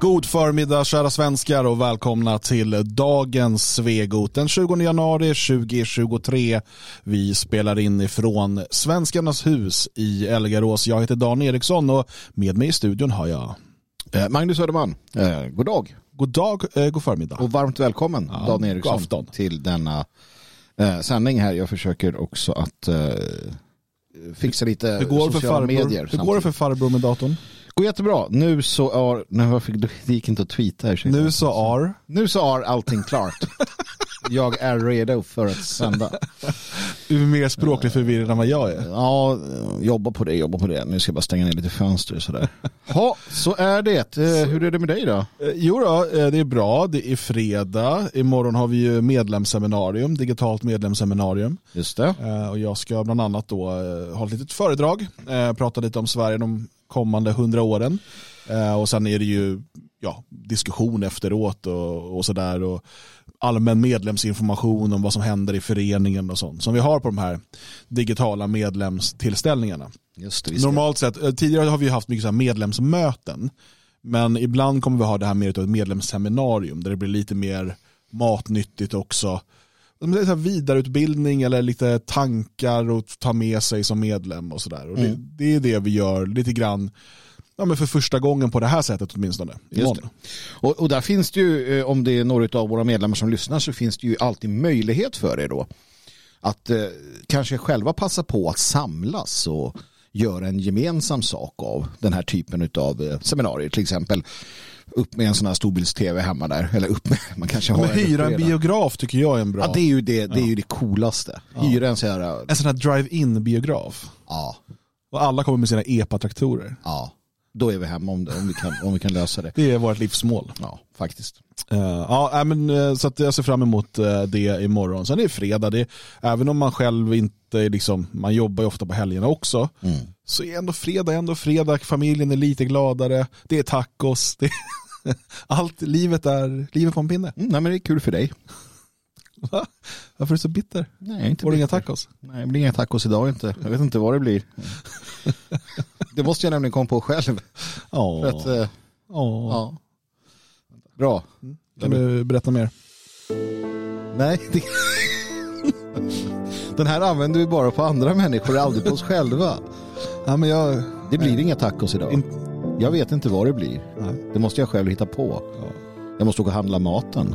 God förmiddag kära svenskar och välkomna till dagens Svegot den 20 januari 2023. Vi spelar in ifrån Svenskarnas hus i Elgarås. Jag heter Dan Eriksson och med mig i studion har jag eh, Magnus Söderman. Eh, god dag. God dag, eh, god förmiddag. Och varmt välkommen Ja, Dan Eriksson till denna eh, sändning här. Jag försöker också att eh, fixa lite Hur går, det för sociala medier. hur går det för farbror med datorn? Går jättebra. Nu så är, nej, fick, det gick inte att tweeta här. Nu så är nu så är allting klart. jag är redo för att sända. du är mer språkligt förvirrad än vad jag är. Ja, jobba på det, jobba på det. Nu ska jag bara stänga ner lite fönster och sådär. Ja, så är det. Eh, hur är det med dig då? Eh, Jo då, eh, det är bra. Det är fredag. Imorgon har vi ju medlemsseminarium, digitalt medlemsseminarium. Just det. Och jag ska bland annat då ha ett litet föredrag, prata lite om Sverige de kommande hundra åren. Eh, Och sen är det ju ja, diskussion efteråt och, och sådär. Och allmän medlemsinformation om vad som händer i föreningen och sånt. Som vi har på de här digitala medlemstillställningarna. Just det Normalt sett, eh, tidigare har vi haft mycket så medlemsmöten. Men ibland kommer vi ha det här mer av ett medlemsseminarium där det blir lite mer matnyttigt också. Så vidareutbildning eller lite tankar att ta med sig som medlem och sådär. Och det, Mm. det är det vi gör lite grann ja, men för första gången på det här sättet åtminstone. Imorgon. Och, och där finns det ju, eh, om det är några av våra medlemmar som lyssnar, så finns det ju alltid möjlighet för er då att eh, kanske själva passa på att samlas och göra en gemensam sak av den här typen av eh, seminarier. Till exempel upp med en sån här storbilds-tv hemma där. Eller upp med, man kanske har Men hyra en redan. biograf tycker jag är en bra. Ja, det är ju det, det, är ju det coolaste. Hyra en sån här, En sån här drive-in biograf. ja, Och alla kommer med sina EPA-traktorer. ja, då är vi hemma om, det, om, vi kan, om vi kan lösa det. Det är vårt livsmål. Ja, faktiskt. Eh, ja, men, eh, så jag ser fram emot eh, det imorgon. Sen är det fredag, det, även om man själv inte liksom, man jobbar ju ofta på helgerna också, Mm. Så är ändå fredag, ändå fredag, familjen är lite gladare, det är tacos, det allt, livet är livet på en pinne. Mm, nej, men det är kul för dig. Va? Varför är du så bitter? Nej, inte Får du inga tacos? Nej, det blir inga tacos idag inte. Jag vet inte vad det blir. Det måste jag nämligen komma på själv. Ja. För att, eh, ja. ja. Bra. Kan du berätta mer? Nej. det- Den här använder vi bara på andra människor, aldrig på oss själva. Ja, men jag, Det blir inga tacos idag. In- Jag vet inte vad det blir. nej. Det måste jag själv hitta på. Ja. Jag måste åka och handla maten.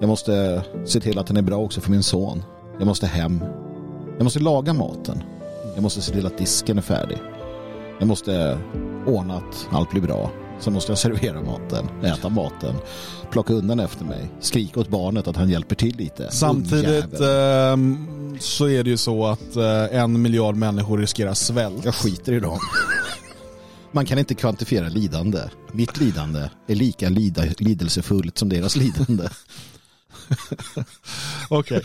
Jag måste se till att den är bra också för min son. Jag måste hem. Jag måste laga maten. Jag måste se till att disken är färdig. Jag måste ordna att allt blir bra. Sen måste jag servera maten, äta maten, plocka undan efter mig, skrika åt barnet att han hjälper till lite. Samtidigt ehm, så är det ju så att eh, en miljard människor riskerar svält. Jag skiter i dem. Man kan inte kvantifiera lidande. Mitt lidande är lika lida, lidelsefullt som deras lidande. Okej.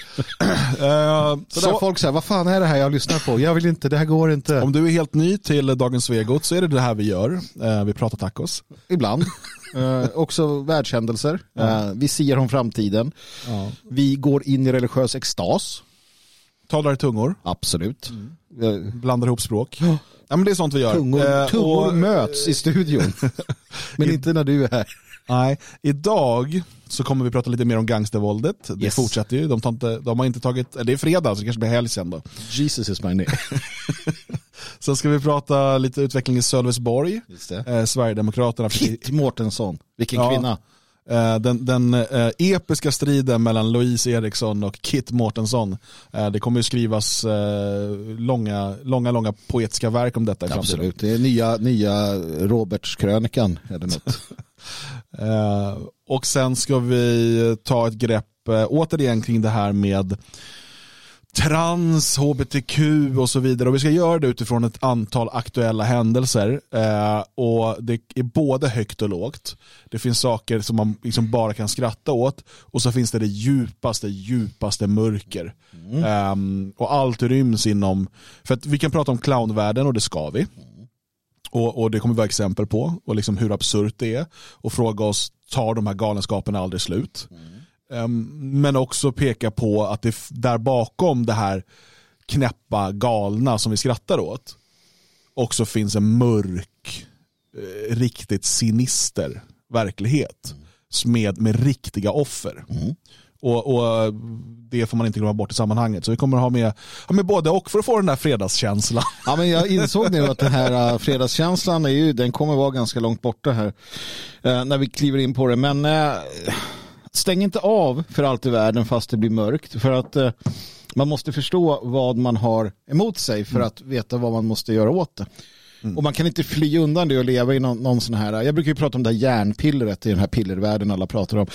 Eh, Så, så folk säger, vad fan är det här jag lyssnar på? Jag vill inte, det här går inte. om du är helt ny till Dagens Svegot så är det det här vi gör. Eh, vi pratar tacos. Ibland. Eh, också världshändelser. Vi siar om framtiden. Vi går in i religiös extas. Talar i tungor, Absolut. Eh, blandar ihop språk. Ja. men det är sånt vi gör. Tungor, tungor och- möts i studion. Men inte när du är här. Nej, idag så kommer vi prata lite mer om gangstervåldet. Det Yes. fortsätter ju. De, inte, de har inte tagit, det är fredag så det kanske blir helg sen då. Jesus is my name. Sen ska vi prata lite utveckling i Sölvesborg. Eh, Sverigedemokraterna Kit Mårtensson. Vilken Ja. kvinna. Eh, Den, den eh, episka striden mellan Louise Eriksson och Kit Mårtensson. Eh, det kommer ju skrivas långa, långa, långa poetiska verk om detta i framtiden. Absolut. Det är nya, nya Robertskrönikan. Eller något. Och sen ska vi ta ett grepp återigen kring det här med trans, hbtq och så vidare. Och vi ska göra det utifrån ett antal aktuella händelser. Eh, och Det är både högt och lågt. Det finns saker som man liksom bara kan skratta åt och så finns det det djupaste, djupaste mörker. Ehm, och allt ryms inom, för att vi kan prata om clownvärlden och det ska vi. Och, och det kommer vi ha exempel på och liksom hur absurt det är. Och fråga oss, tar de här galenskaperna aldrig slut? Ehm, men också peka på att det där bakom det här knäppa galna som vi skrattar åt också finns en mörk eh, riktigt sinister verklighet med, med riktiga offer. Och, och Det får man inte glömma bort i sammanhanget. Så vi kommer att ha med, ha med både och för att få den där fredagskänslan. Ja, men jag insåg nu att den här uh, fredagskänslan är ju, den kommer vara ganska långt borta här uh, när vi kliver in på det. Men uh, stäng inte av för allt i världen fast det blir mörkt. För att uh, man måste förstå vad man har emot sig för att veta vad man måste göra åt det. Mm. Och man kan inte fly undan det och leva i någon, någon sån här, jag brukar ju prata om det här järnpillret i den här pillervärlden alla pratar om.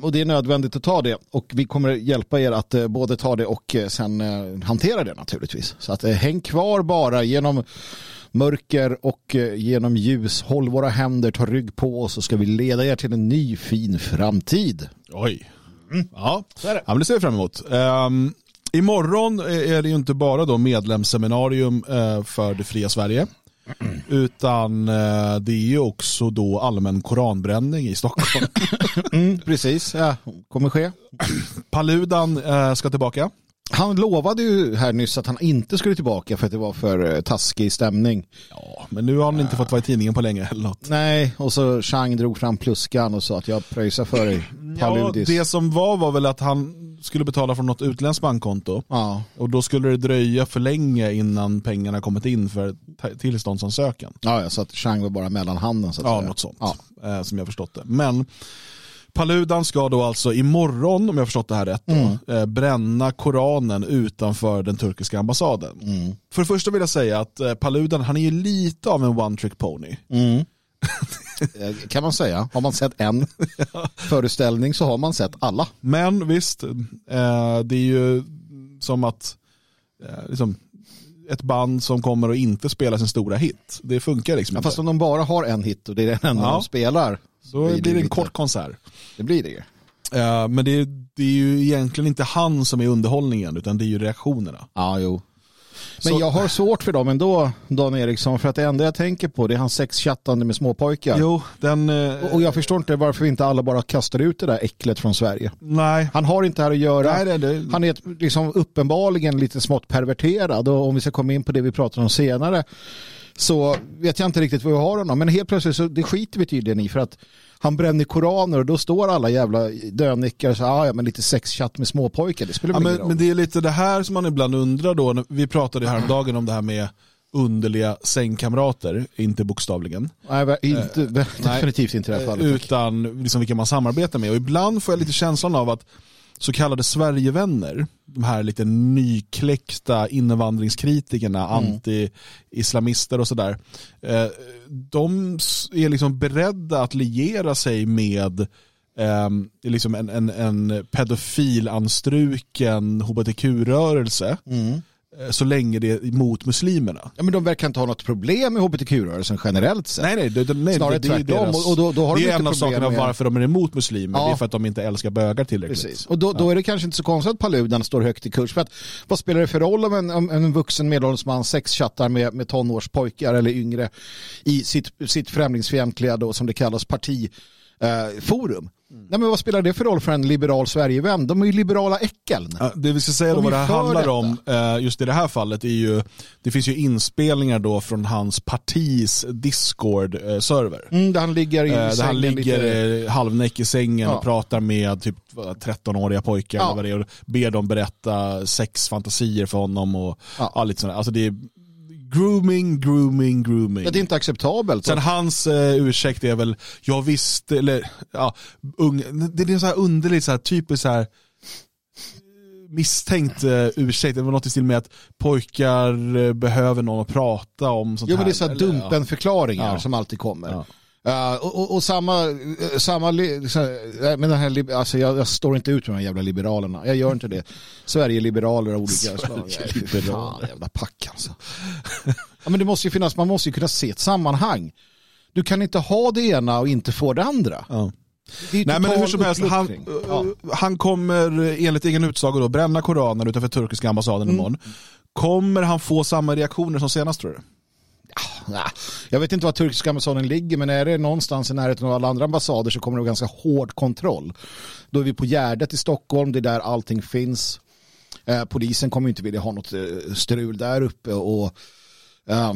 Och det är nödvändigt att ta det och vi kommer hjälpa er att både ta det och sen hantera det naturligtvis. Så att häng kvar bara genom mörker och genom ljus. Håll våra händer, ta rygg på oss så ska vi leda er till en ny fin framtid. Oj. Mm. Ja, så är det. Ja, men det ser vi fram emot. Um, imorgon är det ju inte bara då medlemsseminarium för det fria Sverige. Utan det är ju också då allmän koranbränning i Stockholm. Mm, precis, ja, kommer ske. Paludan ska tillbaka. Han lovade ju här nyss att han inte skulle tillbaka för att det var för taskig stämning. Ja, men nu har han inte fått vara i tidningen på länge eller något. Nej, och så Chang drog fram pluskan och sa att jag pröjsar för dig. Paludis. Ja, det som var var väl att han skulle betala från något utländskt bankkonto. Ja. Och då skulle det dröja för länge innan pengarna kommit in för tillståndsansökan. Ja, så att Chang var bara mellanhanden. Så att ja, säga. något sånt. Ja. Som jag förstått det. Men Paludan ska då alltså imorgon, om jag förstått det här rätt, Mm. då, eh, bränna Koranen utanför den turkiska ambassaden. Mm. För det första vill jag säga att eh, Paludan, han är ju lite av en one trick pony. Mm. Eh, kan man säga. Har man sett en föreställning så har man sett alla. Men visst, eh, det är ju som att eh, liksom, ett band som kommer att inte spela sin stora hit. Det funkar liksom Ja, inte. fast om de bara har en hit och det är den enda Ja. de spelar. Då blir det en lite- kort konsert. Det blir det ju. Eh, men det är, det är ju egentligen inte han som är underhållningen utan det är ju reaktionerna. Ja, jo. Men Så- jag har svårt för dem ändå, Dan Eriksson, för att det enda jag tänker på det är hans sexchattande med småpojkar. Jo, den... eh, Och- Och jag förstår inte varför inte alla bara kastar ut det där äcklet från Sverige. nej. Han har inte här att göra. Nej, det, det, Han är liksom uppenbarligen lite smått perverterad och om vi ska komma in på det vi pratar om senare så vet jag inte riktigt vad vi har honom. Men helt plötsligt så det skiter vi tydligen i för att han bränner koraner och då står alla jävla dönickar och så ah, ja men lite sexchatt med småpojkar. Det spelar ja, men, men det är lite det här som man ibland undrar då. när- Vi pratade häromdagen om det här med underliga sängkamrater, inte bokstavligen. Nej, inte, definitivt inte i det här Eh, fallet. Utan liksom vilka man samarbetar med. Och ibland får jag lite känslan av att så kallade Sverigevänner, de här lite nykläckta invandringskritikerna, Mm. anti-islamister och sådär, eh, de är liksom beredda att liera sig med ehm, liksom en, en, en pedofilanstruken hbtq-rörelse Mm. Eh, så länge det är mot muslimerna. Ja, men de verkar inte ha något problem med hbtq-rörelsen generellt sett. Nej, nej, det, nej Snarare det, det är deras- Och då- då har de det är en av sakerna med- varför de är emot muslimer. Ja. Det är för att de inte älskar bögar tillräckligt. Precis. Och då, då är det kanske inte så konstigt att Paludan står högt i kurs. För att, vad spelar det för roll om en, om en vuxen medelålders man sexchattar med, med tonårspojkar eller yngre i sitt, sitt främlingsfientliga, då, som det kallas, partiforum? Eh, forum? Nej, men vad spelar det för roll för en liberal Sverigevän? De är ju liberala äckeln. Ja, det vi ska säga då De vad det här handlar detta. om, eh, just i det här fallet, är ju, det finns ju inspelningar då från hans partis Discord-server. Mm, där han ligger i Eh, där han ligger lite... eh, halvnäck i sängen Ja. och pratar med typ vad, 13-åriga pojkar Ja. och ber dem berätta sexfantasier för honom och ja. lite sådär. Alltså det är grooming, grooming, grooming. Ja, det är inte acceptabelt. Sen hans eh, ursäkt är väl, jag visste, eller ja, ung, det är så här underligt, så här, typiskt så här misstänkt eh, ursäkt. Det var något i stil med att pojkar eh, behöver någon att prata om sånt Jo, men det är här. så här dumpen-förklaringar Ja. som alltid kommer. Ja. Uh, och, och, samma, eh, samma men den här, alltså jag, jag står inte ut med de här jävla liberalerna. Jag gör inte det. Sverige-liberaler av olika slag. Fan, jävla pack alltså. ja, men det måste ju finnas, man måste ju kunna se ett sammanhang. Du kan inte ha det ena och inte få det andra. Ja. Det Nej men hur som helst, han, uppluckring. Ja. eh, han kommer eh, enligt egen utsago då bränna koranen utanför turkiska ambassaden Mm. imorgon. Kommer han få samma reaktioner som senast tror du? Ja, jag vet inte var turkiska ambassaden ligger men är det någonstans i närheten av alla andra ambassader så kommer det vara ganska hård kontroll. Då är vi på Gärdet i Stockholm, det är där allting finns. Eh, polisen kommer inte vilja ha något eh, strul där uppe och eh,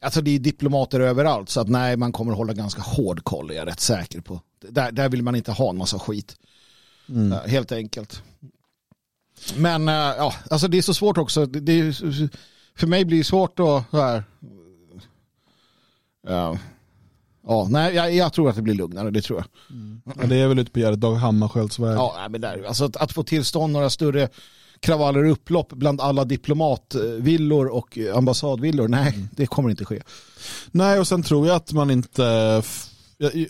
Alltså det är diplomater överallt så att nej man kommer hålla ganska hård koll är jag rätt säker på. Där, där vill man inte ha en massa skit. Mm. Uh, helt enkelt. Men uh, ja, alltså det är så svårt också. Det, är, för mig blir det svårt att här, uh, Ja, nej, jag, jag, tror att det blir lugnare, det tror jag. Mm. Ja, det är väl ute på Gärdet, Dag Hammarskjölds väg. Ja, men där, alltså att, att, få tillstånd några större kravaller och upplopp bland alla diplomatvillor och ambassadvillor, nej, mm. det kommer inte ske. Nej, och sen tror jag att man inte... Jag,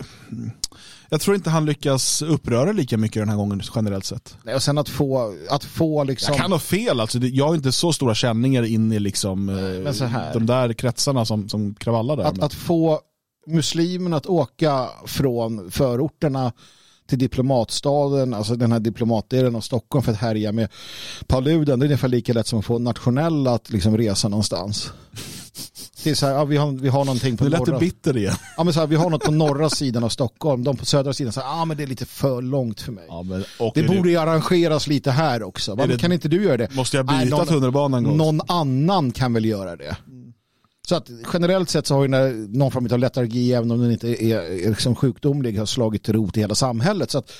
jag tror inte han lyckas uppröra lika mycket den här gången generellt sett. Nej, och sen att få, att få liksom... Jag kan ha fel, alltså. jag har inte så stora känningar in i liksom, de där kretsarna som, som kravallar där. Att, att få muslimerna att åka från förorterna till diplomatstaden, alltså den här diplomatdelen av Stockholm för att härja med Paluden. Det är ungefär lika lätt som att få nationella att liksom resa någonstans. Det är så här, ja, vi, har, vi har någonting på det norra... Det bitter igen. Ja, men så här, vi har något på norra sidan av Stockholm. De på södra sidan säger ah, men det är lite för långt för mig. Ja, men, det borde ju arrangeras lite här också. Va? kan inte du göra det? Måste jag byta tunnelbanan? Någon annan kan väl göra det. Så att generellt sett så har ju någon form av letargi, även om den inte är, liksom sjukdomlig, har slagit rot i hela samhället. Så att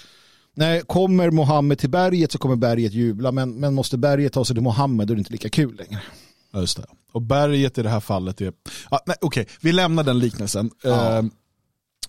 när kommer Mohammed till berget så kommer berget jubla, men, men måste berget ta sig till Mohammed då är det inte lika kul längre. Just det. Och berget i det här fallet är... Ah, Okej, okay. vi lämnar den liknelsen. Ja. Uh,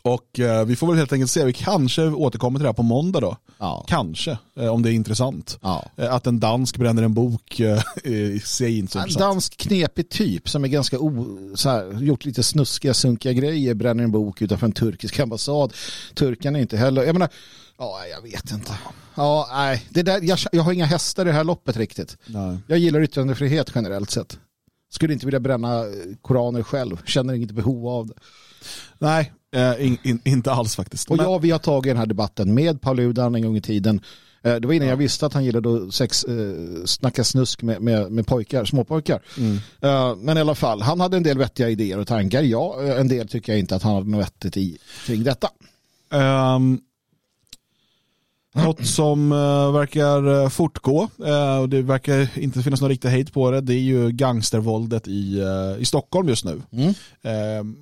och uh, vi får väl helt enkelt se, vi kanske återkommer till det här på måndag då. Ja. Kanske, uh, om det är intressant. Ja. att en dansk bränner en bok i sig inte så En dansk knepig typ som är ganska o, så här, gjort lite snuskiga, sunkiga grejer, bränner en bok utanför en turkisk ambassad. Turkarna är inte heller, jag menar, ja, jag vet inte. Ja, nej, det där, jag, jag har inga hästar i det här loppet riktigt. Nej. Jag gillar yttrandefrihet generellt sett. Skulle inte vilja bränna koraner själv, känner inget behov av det. Nej, eh, in, in, inte alls faktiskt. Och ja, vi har tagit den här debatten med Paul Udan en gång i tiden. Eh, det var innan ja. jag visste att han gillade att sex, eh, snacka snusk med, med, med pojkar, småpojkar. Mm. Eh, men i alla fall, han hade en del vettiga idéer och tankar. Ja, eh, en del tycker jag inte att han hade något vettigt i kring detta. Um, något som uh, verkar uh, fortgå uh, och det verkar inte finnas någon riktig hejd på det. Det är ju gangstervåldet i, i Stockholm just nu. Mm.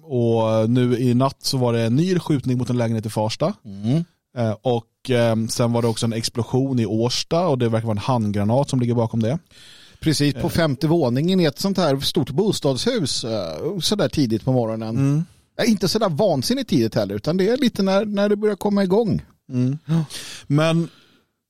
Och nu i natt så var det en ny skjutning mot en lägenhet i Farsta. Mm. och sen var det också en explosion i Årsta och det verkar vara en handgranat som ligger bakom det. Precis på femte våningen i ett sånt här stort bostadshus sådär tidigt på morgonen. Mm. Inte sådär vansinnigt tidigt heller utan det är lite när, när det börjar komma igång. Mm. Men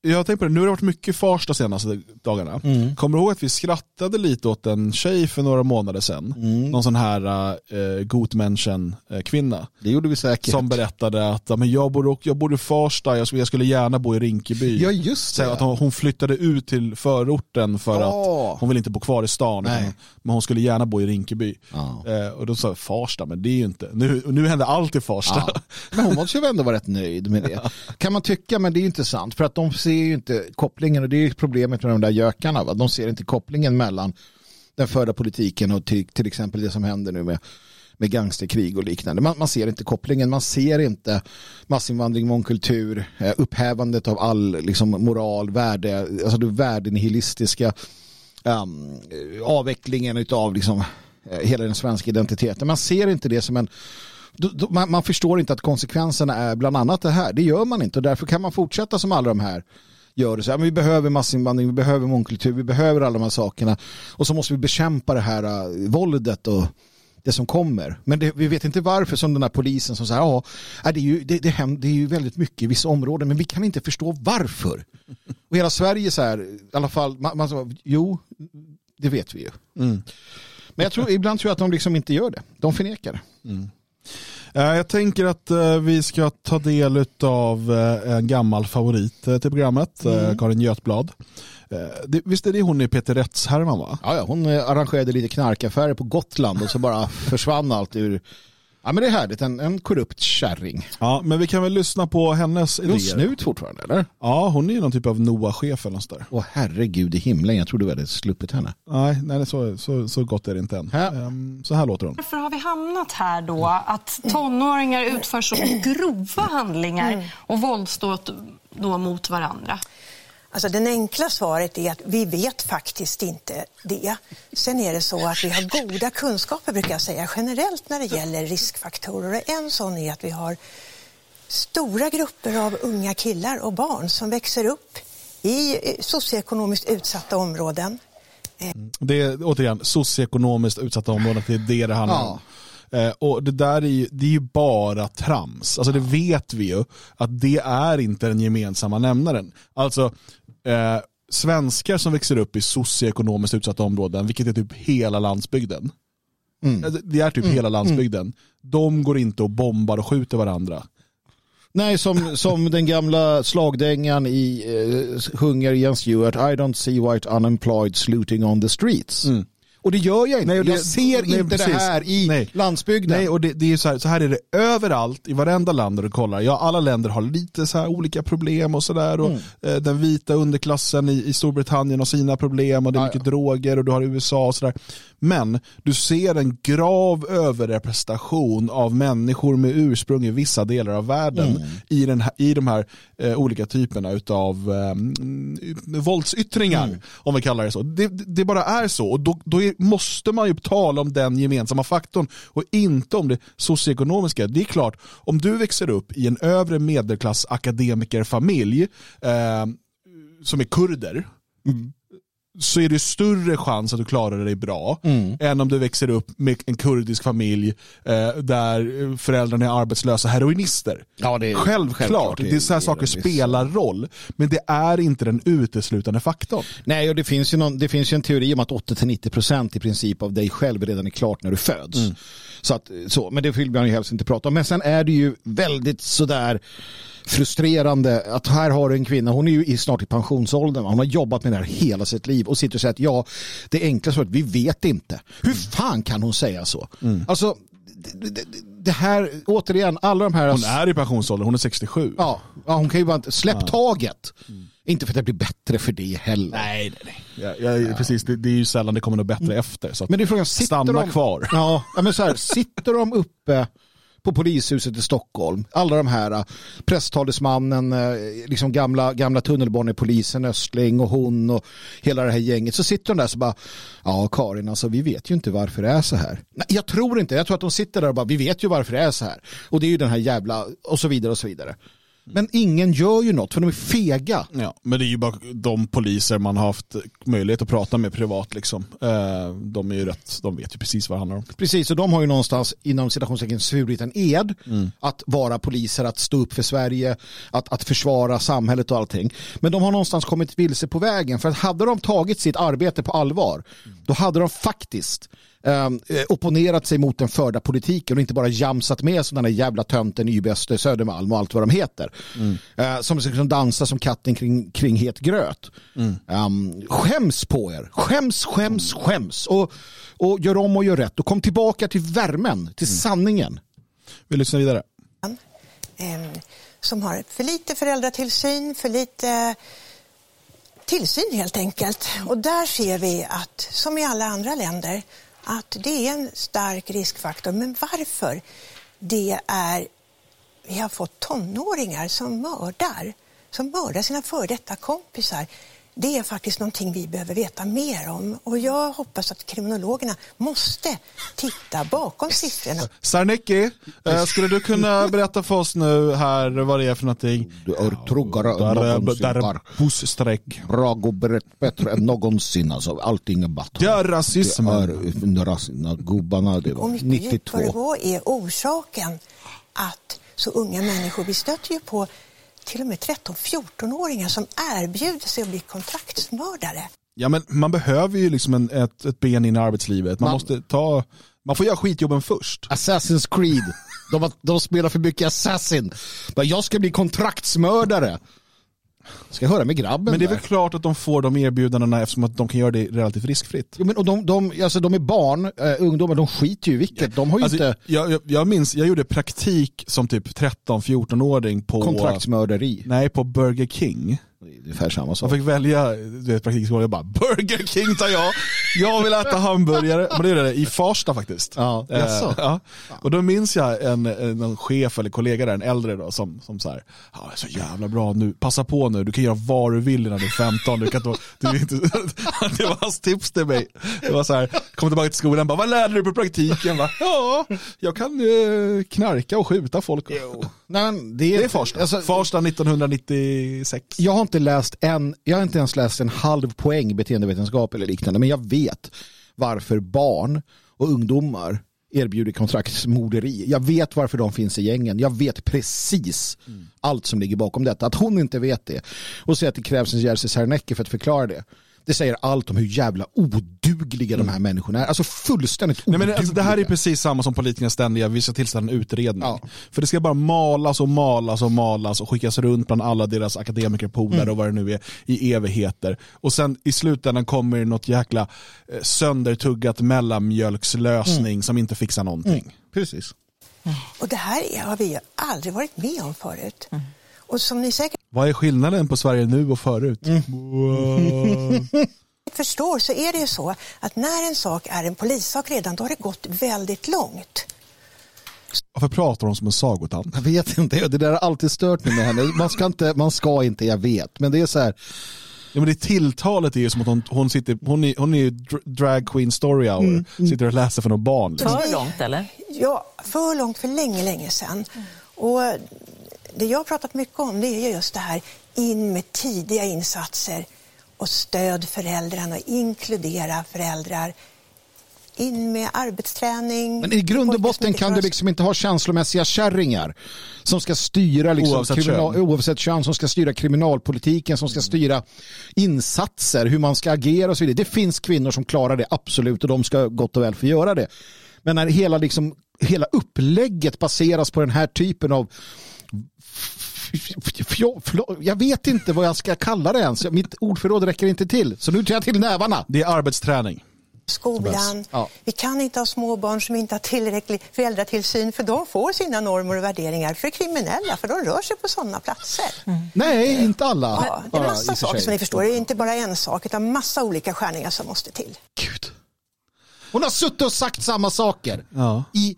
jag har tänkt på det, nu har det varit mycket Farsta senaste dagarna. Mm. Kommer du ihåg att vi skrattade lite åt en tjej för några månader sedan? Mm. Någon sån här äh, gotmenschen äh, kvinna. Det gjorde vi säkert. Som berättade att men jag, bor, jag bor i Farsta, jag skulle, jag skulle gärna bo i Rinkeby. Ja just det. Så att hon, hon, flyttade ut till förorten för oh. att hon vill inte bo kvar i stan. Utan, men hon skulle gärna bo i Rinkeby. Oh. Eh, och då sa jag Farsta, men det är ju inte, nu, nu händer allt i Farsta. Ja. Men hon måste ju ändå vara rätt nöjd med det. kan man tycka, men det är inte sant. För att de ser ju inte kopplingen och det är problemet med de där gökarna. Va? De ser inte kopplingen mellan den förda politiken och till, till exempel det som händer nu med, med gangsterkrig och liknande. Man, man ser inte kopplingen, man ser inte massinvandring, mångkultur, eh, upphävandet av all liksom, moral, värde, alltså det värdenihilistiska um, avvecklingen av liksom, eh, hela den svenska identiteten. Man ser inte det som en man, man, förstår inte att konsekvenserna är bland annat det här. Det gör man inte och därför kan man fortsätta som alla de här gör det. Så här, men vi behöver massinvandring, vi behöver mångkultur, vi behöver alla de här sakerna. Och så måste vi bekämpa det här uh, våldet och det som kommer. Men det, vi vet inte varför som den här polisen som säger ja, det är, ju, det, det, det är ju väldigt mycket i vissa områden men vi kan inte förstå varför. Och hela Sverige så här, i alla fall, man, man, jo, det vet vi ju. Mm. Men jag tror, ibland tror jag att de liksom inte gör det. De förnekar mm. Eh, jag tänker att eh, vi ska ta del av eh, en gammal favorit till programmet, mm. Karin Götblad. Visst är det hon i Peter Rättshärvan va? Ja, ja, hon arrangerade lite knarkaffärer på Gotland och så bara försvann allt ur Ja men det är härligt, en, en korrupt kärring. Ja men vi kan väl lyssna på hennes idéer. Är hon snut fortfarande eller? Ja hon är någon typ av NOA-chef eller något där. Åh herregud i himlen, jag trodde vi hade sluppit henne. Nej, nej så, så, så gott är det inte än. Um, så här låter hon. Varför har vi hamnat här då att tonåringar utför så grova handlingar och våldsdåd då mot varandra? Alltså den enkla svaret är att vi vet faktiskt inte det. Sen är det så att vi har goda kunskaper brukar jag säga generellt när det gäller riskfaktorer. Och en sån är att vi har stora grupper av unga killar och barn som växer upp i socioekonomiskt utsatta områden. Det är återigen socioekonomiskt utsatta områden, det är det det handlar om. Eh, och det där är ju, det är ju bara trams. Alltså det vet vi ju att det är inte den gemensamma nämnaren. Alltså eh, svenskar som växer upp i socioekonomiskt utsatta områden, vilket är typ hela landsbygden. Eh, Det är typ hela landsbygden. De går inte och bombar och skjuter varandra. Nej, som, som den gamla slagdängan i eh, Hunger Jens Stewart, I don't see white unemployed sluting on the streets. Och det gör jag inte. Nej, och det- jag ser nej, inte precis. det här i Nej. landsbygden. Nej, och det, det är så här, så här är det överallt, i varenda land där du kollar. Ja, alla länder har lite så här olika problem och sådär. Mm. eh, Den vita underklassen i, i Storbritannien har sina problem och det är Ja, mycket droger och du har USA och sådär. Men du ser en grav överrepresentation av människor med ursprung i vissa delar av världen Mm. i, den här, i de här eh, olika typerna av eh, våldsyttringar, Mm. om vi kallar det så. Det, det det bara är så och då, då är, måste man ju tala om den gemensamma faktorn och inte om det socioekonomiska. Det är klart, om du växer upp i en övre medelklass akademikerfamilj eh, som är kurder, mm så är det större chans att du klarar dig bra än om du växer upp med en kurdisk familj eh, där föräldrarna är arbetslösa heroinister. Ja, det är- självklart, självklart det är så här är saker det spelar roll. Men det är inte den uteslutande faktorn. Nej, och det finns ju, någon, det finns ju en teori om att 80-90% i princip av dig själv redan är klart när du föds. Så att, så, men det vill man ju helst inte prata om. Men sen är det ju väldigt sådär frustrerande att här har du en kvinna, hon är ju i, snart i pensionsåldern, hon har jobbat med det här hela sitt liv och sitter och säger att ja, det enkla svaret, vi vet inte. Hur fan kan hon säga så? Alltså, det, det, det här, återigen, alla de här... Hon är i pensionsålder, hon är 67. Ja, ja hon kan ju bara inte, släpp taget. Inte för att det blir bättre för det heller. Nej, nej, nej. Jag, jag, Precis, det, det är ju sällan det kommer något bättre efter. Så Men det är frågan, sitter stanna de, kvar. Ja, ja, men så här, sitter de uppe på polishuset i Stockholm, alla de här äh, presstalesmannen, äh, liksom gamla, gamla tunnelbanepolisen Östling och hon och hela det här gänget, så sitter de där så bara, ja Karin, alltså vi vet ju inte varför det är så här. Nej, jag tror inte, jag tror att de sitter där och bara, vi vet ju varför det är så här. Och det är ju den här jävla, och så vidare och så vidare. Men ingen gör ju något, för de är fega. Ja, men det är ju bara de poliser man har haft möjlighet att prata med privat. Liksom. Eh, De är ju rätt, de vet ju precis vad det handlar om. Precis, och de har ju någonstans inom citationstecken svurit en ed att vara poliser, att stå upp för Sverige, att, att försvara samhället och allting. Men de har någonstans kommit vilse på vägen för att hade de tagit sitt arbete på allvar då hade de faktiskt eh, opponerat sig mot den förda politiken och inte bara jamsat med sådana jävla tönten YBS Södermalm och allt vad de heter. Eh, som liksom dansar som katten kring, kring het gröt. Um, skäms på er. Skäms, skäms, skäms. Och, och gör om och gör rätt. Och kom tillbaka till värmen, till sanningen. Vi lyssnar vidare. eh, som har för lite föräldratillsyn, för lite tillsyn helt enkelt. Och där ser vi att, som i alla andra länder, att det är en stark riskfaktor. Men varför det är vi har fått tonåringar som mördar, som mördar sina före detta kompisar. Det är faktiskt någonting vi behöver veta mer om och jag hoppas att kriminologerna måste titta bakom siffrorna. Sarnecki, eh, skulle du kunna berätta för oss nu här vad det är för någonting? Du är truggare busstreck. Bra och berätt bättre än någonsin. Alltså, allting är bättre. Det är rasismen. Det är rasismen. Gubbarna, det Och var mycket 92. djupare vad är orsaken att så unga människor, vi stöter ju på till och med 13-14-åringar som erbjuder sig att bli kontraktsmördare. Ja, men man behöver ju liksom en, ett, ett ben in i arbetslivet. Man, Man- måste ta, man får göra skitjobben först. Assassin's Creed. De, de spelar för mycket Assassin. Jag ska bli kontraktsmördare. Ska höra med grabben Men det är där. väl klart att de får de erbjudandena eftersom att de kan göra det relativt riskfritt. Jo, men, och de, de, alltså, de är barn, eh, ungdomar, de skiter ju i vilket. De har Alltså, inte jag, jag, jag minns, jag gjorde praktik som typ 13-14-åring på, kontraktsmörderi. nej, på Burger King. Det är ungefär samma Man sak. fick välja du vet, praktikskolan, jag bara Burger King tar jag, jag vill äta hamburgare. Men det är det, i Farsta faktiskt. Ja, Eh, jaså? ja. Och då minns jag en, en, chef eller kollega där, en äldre då, som, som så här, det är så jävla bra nu, passa på nu, du kan göra vad du vill innan du är 15. Du kan inte, du inte, det var hans tips till mig. Det var så här, kom tillbaka till skolan, bara, vad lärde du på praktiken? Bara, ja, jag kan eh, knarka och skjuta folk. Nej, men Det är Farsta, Alltså, Farsta 1996. jag har inte läst en, jag har inte ens läst en halv poäng beteendevetenskap eller liknande, men jag vet varför barn och ungdomar erbjuder kontraktsmorderi. Jag vet varför de finns i gängen. Jag vet precis allt som ligger bakom detta. Att hon inte vet det och säger att det krävs en Jerzy Sarnecki för att förklara det. Det säger allt om hur jävla odugliga de här människorna är. Alltså fullständigt Nej, odugliga. men alltså, det här är precis samma som politikernas ständiga, vi ska tillsätta en utredning. Ja. För det ska bara malas och malas och malas och skickas runt bland alla deras akademikerpolare Mm. och vad det nu är i evigheter. Och sen i slutändan kommer det något jäkla eh, söndertuggat mellanmjölkslösning Mm. som inte fixar någonting. Precis. Och det här är- har vi ju aldrig varit med om förut. Och som ni säkert Vad är skillnaden på Sverige nu och förut? Mm. Wow. förstår så är det ju så att när en sak är en polissak redan, då har det gått väldigt långt. Varför pratar de som en sagotant? Jag vet inte, det där har alltid stört mig med henne. Man ska inte, man ska inte, jag vet. Men det är så här, Ja, men det tilltalet är ju som att hon, hon, sitter, hon, är, hon är drag queen story hour, Mm, sitter och läser för några barn. Liksom. För långt eller? Ja, för långt för länge, länge sedan. Och det jag har pratat mycket om det är ju just det här in med tidiga insatser och stöd föräldrarna, inkludera föräldrar. In med arbetsträning. Men i grund och botten kan du liksom inte ha känslomässiga kärringar som ska styra liksom Oavsett kriminal, kön. oavsett kön, som ska styra kriminalpolitiken, som ska styra insatser, hur man ska agera och så vidare. Det finns kvinnor som klarar det, absolut, och de ska gott och väl få göra det. Men när hela, liksom, hela upplägget baseras på den här typen av Jag vet inte vad jag ska kalla det ens. Mitt ordförråd räcker inte till. Så nu tar jag till nävarna. Det är arbetsträning. skolan. Ja. Vi kan inte ha små barn som inte har tillräcklig föräldratillsyn för de får sina normer och värderingar för kriminella för de rör sig på sådana platser. Nej, inte alla. Ja, det är massa saker som ni förstår. Det är inte bara en sak utan massa olika skärningar som måste till. Gud. Hon har suttit och sagt samma saker. Ja. I...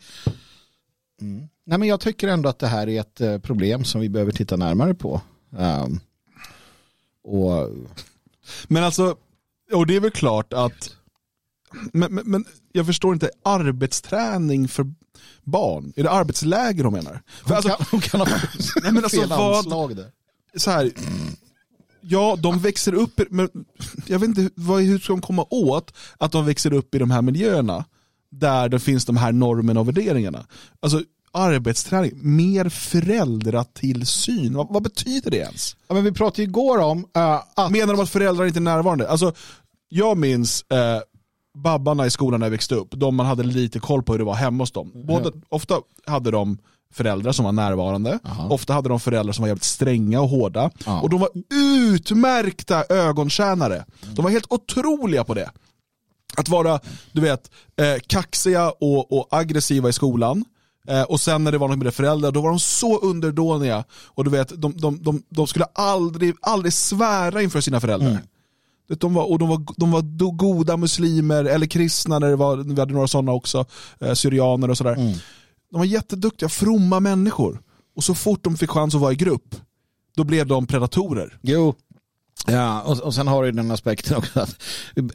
Mm. Nej, men jag tycker ändå att det här är ett eh, problem som vi behöver titta närmare på. Ehm, och Men alltså, och det är väl klart att, men, men, men jag förstår inte, arbetsträning för barn, är det arbetsläger de menar? Hon, alltså, kan, hon kan ha Nej, men alltså, fel vad- anslag där. så här, ja de växer upp, men jag vet inte vad, hur ska de komma åt att de växer upp i de här miljöerna där det finns de här normerna och värderingarna. Alltså arbetsträning, mer föräldratillsyn, vad, vad betyder det ens? Ja, men vi pratade igår om eh, att... Menar de att föräldrar inte är närvarande? Alltså, jag minns eh, babbarna i skolan när jag växte upp, de man hade lite koll på hur det var hemma hos dem. Båda, ofta hade de föräldrar som var närvarande, Aha. ofta hade de föräldrar som var jävligt stränga och hårda. Ja. Och de var utmärkta ögontjänare. De var helt otroliga på det. Att vara, du vet, eh, kaxiga och, och aggressiva i skolan. Eh, och sen när det var något med det föräldrar, då var de så underdåniga. Och du vet, de, de, de, de skulle aldrig, aldrig svära inför sina föräldrar. Det- De var, och de var, de var goda muslimer, eller kristna, när det var, vi hade några sådana också, eh, syrianer och sådär. De var jätteduktiga, fromma människor. Och så fort de fick chans att vara i grupp, då blev de predatorer. Jo. Ja, och, och sen har du den aspekten också att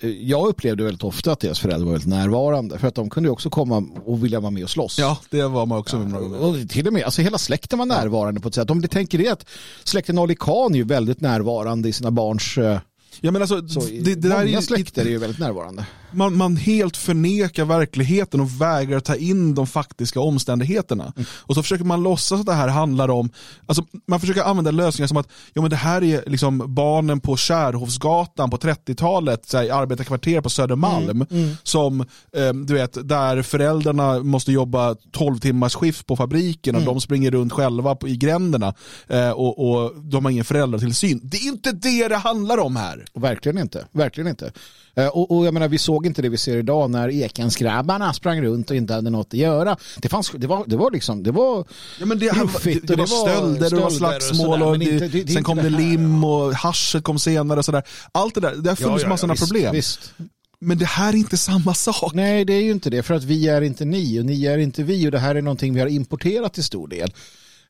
eh, jag upplevde väldigt ofta att deras föräldrar var väldigt närvarande för att de kunde också komma och vilja vara med och slåss. Ja, det var man också gånger. Och till och med, alltså hela släkten var närvarande på ett sätt. Om du tänker det att släkten Ali Khan är ju väldigt närvarande i sina barns... eh, Ja, men alltså, Så det, det där är många ju, släkter är ju väldigt närvarande. Man, man helt förnekar verkligheten och vägrar ta in de faktiska omständigheterna. Och så försöker man låtsas att det här handlar om, alltså man försöker använda lösningar som att ja, men det här är liksom barnen på Kärhovsgatan på 30-talet, så här, i arbetarkvarter på Södermalm, som eh, du vet, där föräldrarna måste jobba 12 timmars skift på fabriken och de springer runt själva på, i gränderna eh, och, och de har ingen föräldratillsyn. Det är inte det det handlar om här. Verkligen inte. Verkligen inte. Eh, Och, och jag menar, vi såg såg inte det vi ser idag när Ekensgrabbarna sprang runt och inte hade något att göra. Det, fanns, det, var, det var liksom, det var Ja, men det, ruffigt det, det, och var stölder, det var stölder och slagsmål och, men inte- det, sen kom det lim och haschet kom senare och sådär. Allt det där, det har funnits massor av problem. Visst. Men det här är inte samma sak. Nej, det är ju inte det. För att vi är inte ni och ni är inte vi. Och det här är någonting vi har importerat till stor del.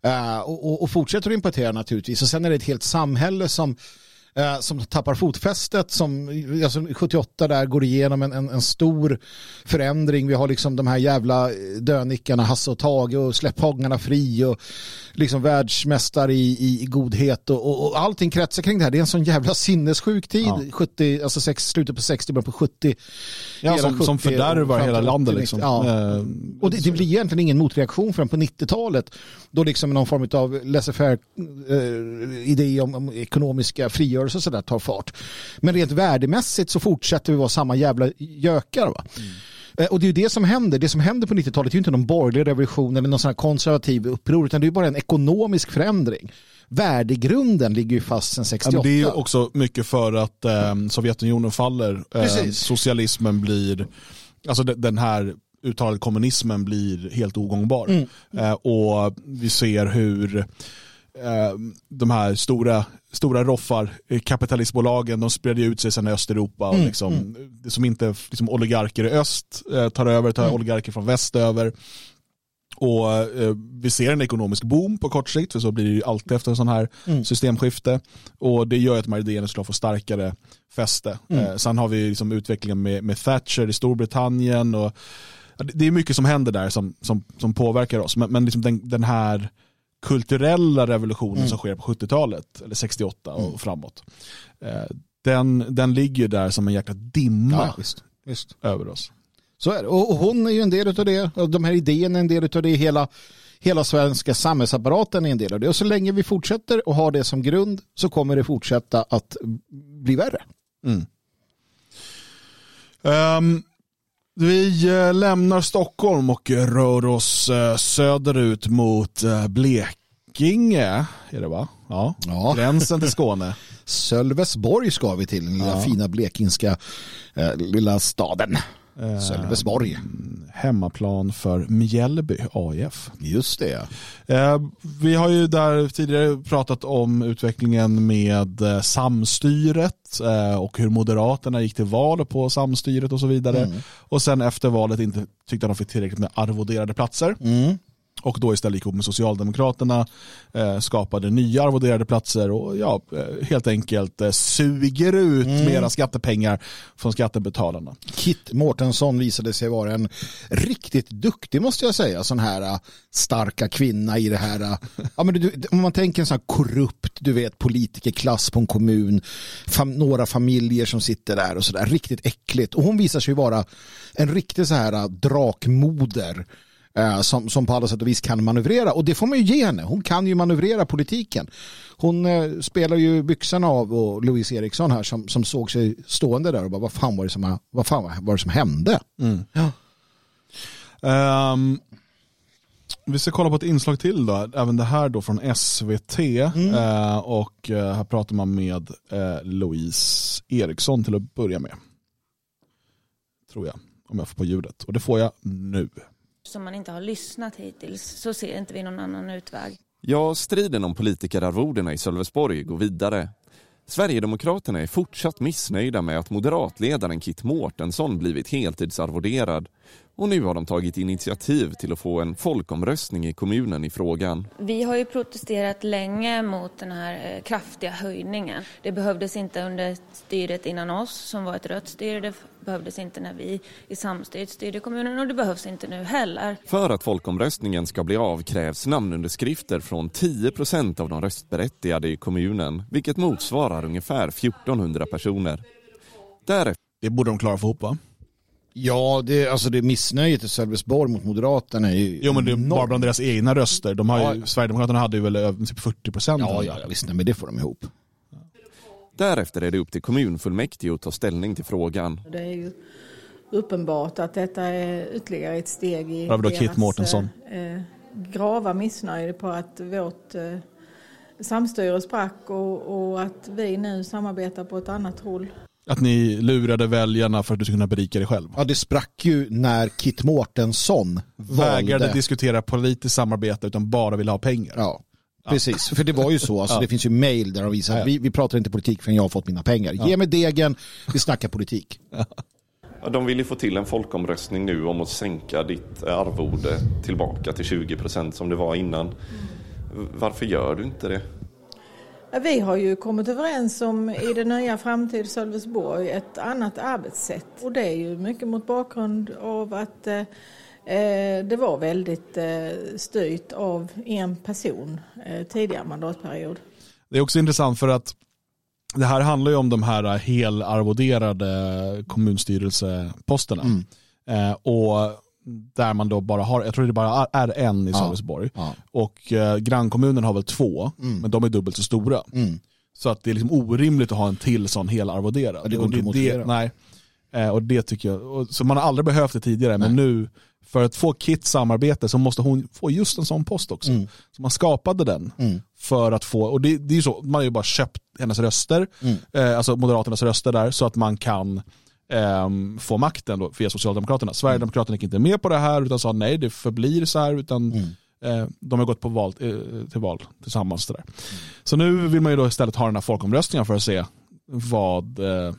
Eh, och, och, och fortsätter att importera naturligtvis. Och sen är det ett helt samhälle som, eh, som tappar fotfästet. Som alltså 78 där går igenom en, en, en stor förändring. Vi har liksom de här jävla dönickarna Hasse och Tage och släpp fri och liksom världsmästare i, i, i godhet och, och, och allting kretsar kring det här. Det är en sån jävla sinnessjuk tid. Ja. 70, alltså sex, slutet på 60, början på 70. Ja, som, som 70 och fördärvar hela landet. 80, Liksom. ja. Eh, Och det, det blir egentligen ingen motreaktion förrän på 90-talet då liksom någon form av laissez-faire eh, idé om, om ekonomiska frigörelse och sådär tar fart. Men rent värdemässigt så fortsätter vi vara samma jävla gökar. Va? Eh, Och det är ju det som händer. Det som händer på 90-talet är ju inte någon borgerlig revolution eller någon sån här konservativ uppror utan det är bara en ekonomisk förändring. Värdegrunden ligger ju fast sedan Ja, 68. men det är ju också mycket för att eh, Sovjetunionen faller. Eh, socialismen blir, alltså de- den här uttalade kommunismen blir helt ogångbar. Mm. Eh, och vi ser hur de här stora, stora roffar, eh, kapitalistbolagen, de sprider ut sig sen i Östeuropa. Och Mm, liksom, Det som inte liksom, oligarker i öst eh, tar över, tar Mm. oligarker från väst över. Och eh, vi ser en ekonomisk boom på kort sikt, för så blir det ju alltid efter en sån här Mm. systemskifte. Och det gör att idéerna skulle få starkare fäste. Mm. Eh, sen har vi liksom utvecklingen med, med Thatcher i Storbritannien. Och, det är mycket som händer där som, som, som påverkar oss. Men, men liksom den, den här kulturella revolutionen Mm. som sker på 70-talet, eller 68 och Mm. framåt. Eh, den, den ligger där som en jäkla dimma Ja, visst. visst. över oss. Så är det. Och hon är ju en del av det. Och de här idéerna är en del av det. Hela, hela svenska samhällsapparaten är en del av det. Och så länge vi fortsätter och har det som grund så kommer det fortsätta att bli värre. Mm. Ehm, vi eh, lämnar Stockholm och rör oss eh, söderut mot uh, Blekinge. Är det va? Ja. Ja. Gränsen till Skåne. Sölvesborg ska vi till, den lilla Ja. fina blekingska eh, lilla staden. Ehm, Sölvesborg. hemmaplan för Mjällby AIF. Just det. Eh, vi har ju där tidigare pratat om utvecklingen med eh, samstyret eh, och hur Moderaterna gick till val på samstyret och så vidare. Mm. Och sen efter valet inte tyckte de fick tillräckligt med arvoderade platser. Mm. Och då istället gick ihop med Socialdemokraterna, eh, skapade nya arvoderade platser och ja, eh, helt enkelt eh, suger ut Mm. mera skattepengar från skattebetalarna. Kit Mårtensson visade sig vara en riktigt duktig, måste jag säga, sån här äh, starka kvinna i det här. äh, Ja, men du, om man tänker en sån här korrupt, du vet, politikerklass på en kommun, fam, några familjer som sitter där och sådär, riktigt äckligt. Och hon visar sig vara en riktig så här drakmoder. Eh, Som, som på alla sätt och vis kan manövrera och det får man ju ge henne. Hon kan ju manövrera politiken. Hon eh, spelar ju byxorna av och Louise Eriksson här som, som såg sig stående där och bara vad fan var det som, vad fan var det som hände? Ja. Ehm, vi ska kolla på ett inslag till då, även det här då från SVT. Mm. Eh, och eh, här pratar man med eh, Louise Eriksson till att börja med. Tror jag, om jag får på ljudet. Och det får jag nu som man inte har lyssnat hittills så ser inte vi någon annan utväg. Ja, striden om politikerarvodena i Sölvesborg går vidare. Sverigedemokraterna är fortsatt missnöjda med att moderatledaren Kit Mårtensson blivit heltidsarvoderad och nu har de tagit initiativ till att få en folkomröstning i kommunen i frågan. Vi har ju protesterat länge mot den här eh, kraftiga höjningen. Det behövdes inte under styret innan oss som var ett rött styre. Det behövdes inte när vi i samstyret styrde kommunen och det behövs inte nu heller. För att folkomröstningen ska bli av krävs namnunderskrifter från 10 procent av de röstberättigade i kommunen, vilket motsvarar ungefär 1400 personer. Därefter Det borde de klara att få ihop va? Ja, det, alltså det missnöjet i Sölvesborg mot Moderaterna är ju Jo men det är bara bland deras egna röster. De har ju, Ja. Sverigedemokraterna hade ju väl över typ 40 procent. Ja, ja, visst, men det får de ihop. Därefter är det upp till kommunfullmäktige att ta ställning till frågan. Det är ju uppenbart att detta är ytterligare ett steg i vi då Kit Mårtensson? eh, grava missnöje på att vårt eh, samstyre sprack och, och att vi nu samarbetar på ett annat håll. Att ni lurade väljarna för att du skulle kunna berika dig själv. Ja, det sprack ju när Kit Mårtensson Vägrade valde. diskutera politiskt samarbete utan bara ville ha pengar. Ja, precis. För det var ju så. Alltså, Det finns ju mail där de visar att vi, vi pratar inte politik förrän jag har fått mina pengar. Ge mig degen, vi snackar politik. Ja, De vill ju få till en folkomröstning nu om att sänka ditt arvode tillbaka till 20 procent som det var innan. Varför gör du inte det? Vi har ju kommit överens om i det nya Framtid Sölvesborg ett annat arbetssätt. Och det är ju mycket mot bakgrund av att eh, eh, det var väldigt eh, styrt av en person eh, tidigare mandatperiod. Det är också intressant för att det här handlar ju om de här helarvoderade kommunstyrelseposterna. Mm. Eh, och där man då bara har, jag tror det bara är en i Ja. Sölvesborg. Ja. Och eh, grannkommunen har väl två, men de är dubbelt så stora. Mm. Så att det är liksom orimligt att ha en till sån helarvoderad. Ja, det går inte att motivera. nej. Eh, och det tycker jag, och, så man har aldrig behövt det tidigare, men nu för att få Kits samarbete så måste hon få just en sån post också. Mm. Så man skapade den för att få, och det, det är ju så, man har ju bara köpt hennes röster, Mm. eh, alltså Moderaternas röster där, så att man kan få makten då via Socialdemokraterna. Sverigedemokraterna gick inte med på det här utan sa nej, det förblir så här, utan Mm. eh, de har gått på val, eh, till val tillsammans. Där. Så nu vill man ju då istället ha den här folkomröstningen för att se vad, eh,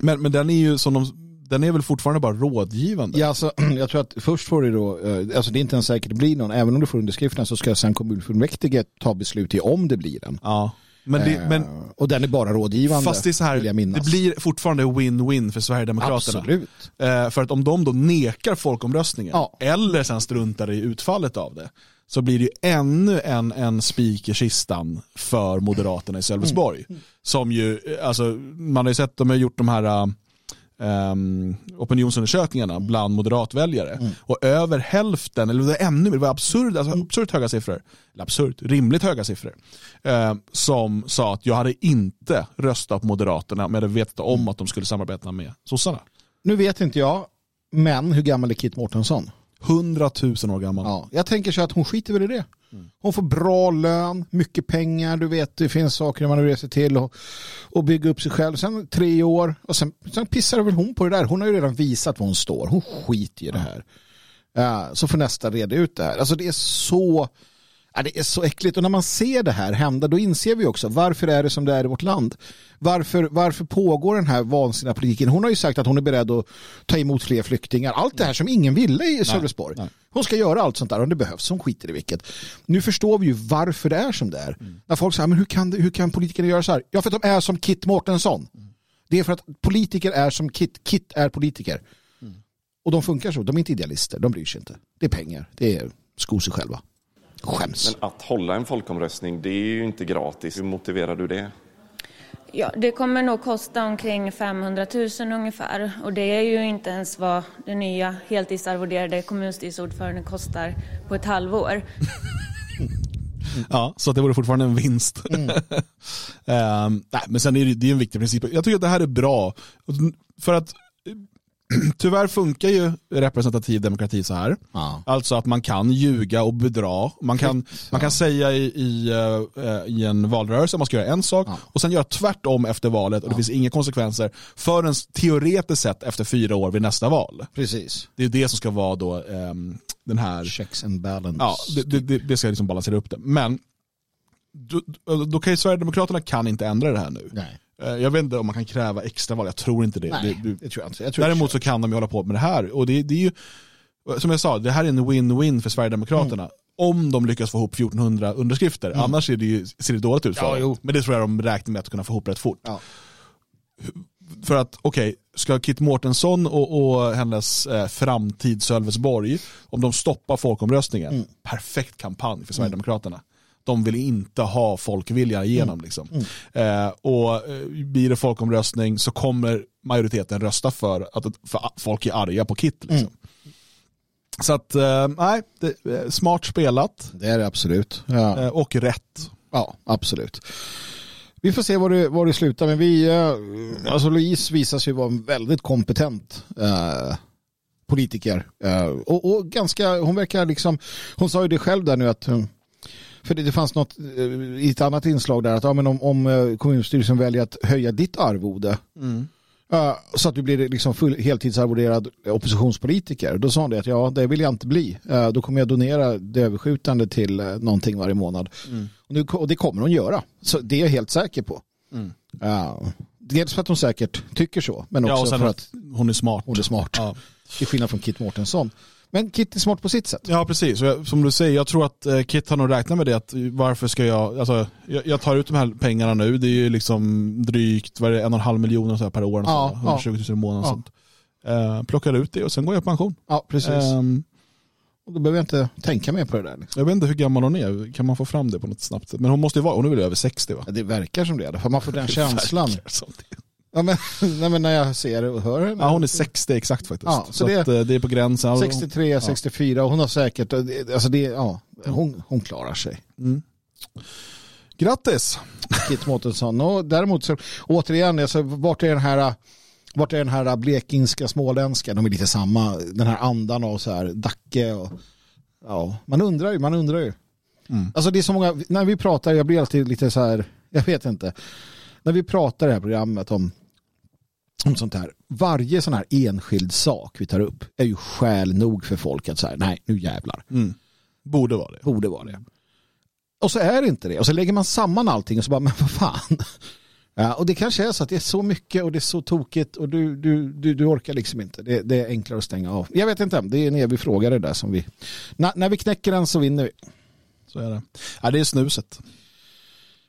men, men den är ju som de, den är väl fortfarande bara rådgivande. Ja, alltså, jag tror att först får du då, alltså det är inte ens säkert det blir någon, även om du får underskrifterna så ska sen kommunfullmäktige ta beslut i om det blir en. Ja. Men, det, Eh, men och den är bara rådgivande. fast det är så här, det blir fortfarande win-win för Sverigedemokraterna. Absolut. Eh, för att om de då nekar folkomröstningen Ja. eller sen struntar i utfallet av det så blir det ju ännu en, en spik i kistan för Moderaterna i Sölvesborg. Mm. Som ju, eh, alltså, man har ju sett, de har gjort de här um, opinionsundersökningarna bland moderatväljare. Mm. Och över hälften, eller det var ännu mer, det var absurd, alltså Mm. absurt höga siffror, eller absurt, rimligt höga siffror, eh, som sa att jag hade inte röstat på Moderaterna om jag hade vetat om att de skulle samarbeta med sossarna. Nu vet inte jag, men hur gammal är Kit Mårtensson? 100 000 år gammal. Ja, jag tänker så att hon skiter väl i det. Hon får bra lön, mycket pengar, du vet det finns saker man reser se till och, och bygga upp sig själv. Sen tre år och sen, sen pissar väl hon på det där. Hon har ju redan visat var hon står. Hon skiter i det här. Uh, så får nästa reda ut det här. Alltså det är så ja, det är så äckligt och när man ser det här hända då inser vi också varför är det som det är i vårt land. Varför, varför pågår den här vansinniga politiken? Hon har ju sagt att hon är beredd att ta emot fler flyktingar. Allt det här som ingen ville i Sölvesborg. Hon ska göra allt sånt där om det behövs. Hon skiter i vilket. Nu förstår vi ju varför det är som det är. När folk säger, men hur kan, hur kan politikerna göra så här? Ja, för att de är som Kit Mårtensson. Det är för att politiker är som Kit. Kit är politiker. Och de funkar så. De är inte idealister. De bryr sig inte. Det är pengar. Det är sko sig själva. Skäms. Men att hålla en folkomröstning, det är ju inte gratis. Hur motiverar du det? Ja, det kommer nog kosta omkring 500 000 ungefär. Och det är ju inte ens vad den nya heltidsarvoderade kommunstyrelseordföranden kostar på ett halvår. Ja, så att det vore fortfarande en vinst. Ehm, nej, men sen är det, det är en viktig princip. Jag tycker att det här är bra. För att tyvärr funkar ju representativ demokrati så här. Ja. Alltså att man kan ljuga och bedra. Man kan, man kan säga i, i, eh, i en valrörelse att man ska göra en sak och sen göra tvärtom efter valet och det finns inga konsekvenser förrän teoretiskt sett efter fyra år vid nästa val. Precis. Det är det som ska vara då ehm, den här Checks and balance. Ja, det, det- det, det ska liksom balansera upp det. Men då, då kan ju Sverigedemokraterna kan inte ändra det här nu. Nej. Eh, Jag vet inte om man kan kräva extraval, jag tror inte det. Nej, det, det, det tror jag inte. Jag tror däremot så kan de ju hålla på med det här. Och det, det är ju, som jag sa, det här är en win-win för Sverigedemokraterna. Mm. Om de lyckas få ihop 1400 underskrifter. Annars är det ju, ser det dåligt ut för Ja. Men det tror jag de räknar med att kunna få ihop rätt fort. Ja. För att, okej, ska Kit Mårtensson och, och hennes eh, framtid Sölvesborg, om de stoppar folkomröstningen, Mm. perfekt kampanj för Sverigedemokraterna. De vill inte ha folkvilja igenom. Mm. Liksom. Eh, och eh, blir det folkomröstning så kommer majoriteten rösta för att för folk är arga på Kit. Liksom. Mm. Så att, eh, nej, eh, smart spelat Det är det absolut. Ja. eh, och rätt. Ja, absolut. Vi får se var det, var det slutar. Men vi, eh, alltså Louise visar sig vara en väldigt kompetent politiker. Och, och ganska, hon verkar liksom, hon sa ju det själv där nu att eh, för det, det fanns något eh, i ett annat inslag där att ja, men om, om eh, kommunstyrelsen väljer att höja ditt arvode Eh, så att du blir liksom full, heltidsarvoderad oppositionspolitiker. Då sa hon det att ja, det vill jag inte bli. Eh, då kommer jag donera det överskjutande till eh, någonting varje månad. Och, nu, och det kommer hon göra. Så det är jag helt säker på. Eh, dels för att hon säkert tycker så, men också Ja, för att att hon är smart. hon är smart. Ja. Till skillnad från Kit Mårtensson. Men Kit är smart på sitt sätt. Ja, precis. Jag, som du säger, jag tror att eh, Kit har nog räknat med det. Att varför ska jag, alltså, jag, jag tar ut de här pengarna nu. Det är ju liksom drygt, vad är det, en och en halv miljon så här per år. Ja, ja. 120 000 i månaden. Ja. Sånt. Eh, plockar ut det och sen går jag i pension. Ja, precis. Ehm, Och då behöver jag inte tänka mer på det där. Liksom. jag vet inte hur gammal hon är. Kan man få fram det på något snabbt sätt? Men hon måste ju vara, hon är väl över 60 va? Ja, Det verkar som det. För man får den känslan. Ja, men, nej, men när jag ser och hör henne. Ja, hon är 60 exakt faktiskt. Ja, så så det- att, eh, det är på gränsen. 63, 64 och hon har säkert, alltså det, ja, hon, hon klarar sig. Grattis! Kit Mårtensson. Och däremot så, återigen, alltså, vart är den här vart är den här blekingska småländskan? De är lite samma, den här andan och så här, Dacke och ja, man undrar ju, man undrar ju. Alltså det är så många, när vi pratar, jag blir alltid lite så här, jag vet inte, när vi pratar i det här programmet om, om sånt här, varje sån här enskild sak vi tar upp är ju skäl nog för folk att säga, nej nu jävlar, Mm. Borde vara det. borde vara det. Och så är det inte det. Och så lägger man samman allting och så bara, men vad fan. Ja, och det kanske är så att det är så mycket och det är så tokigt och du, du, du, du orkar liksom inte. Det, det är enklare att stänga av. Jag vet inte, det är en evig fråga det där som vi... Na, när vi knäcker den så vinner vi. Så är det. Ja, det är snuset.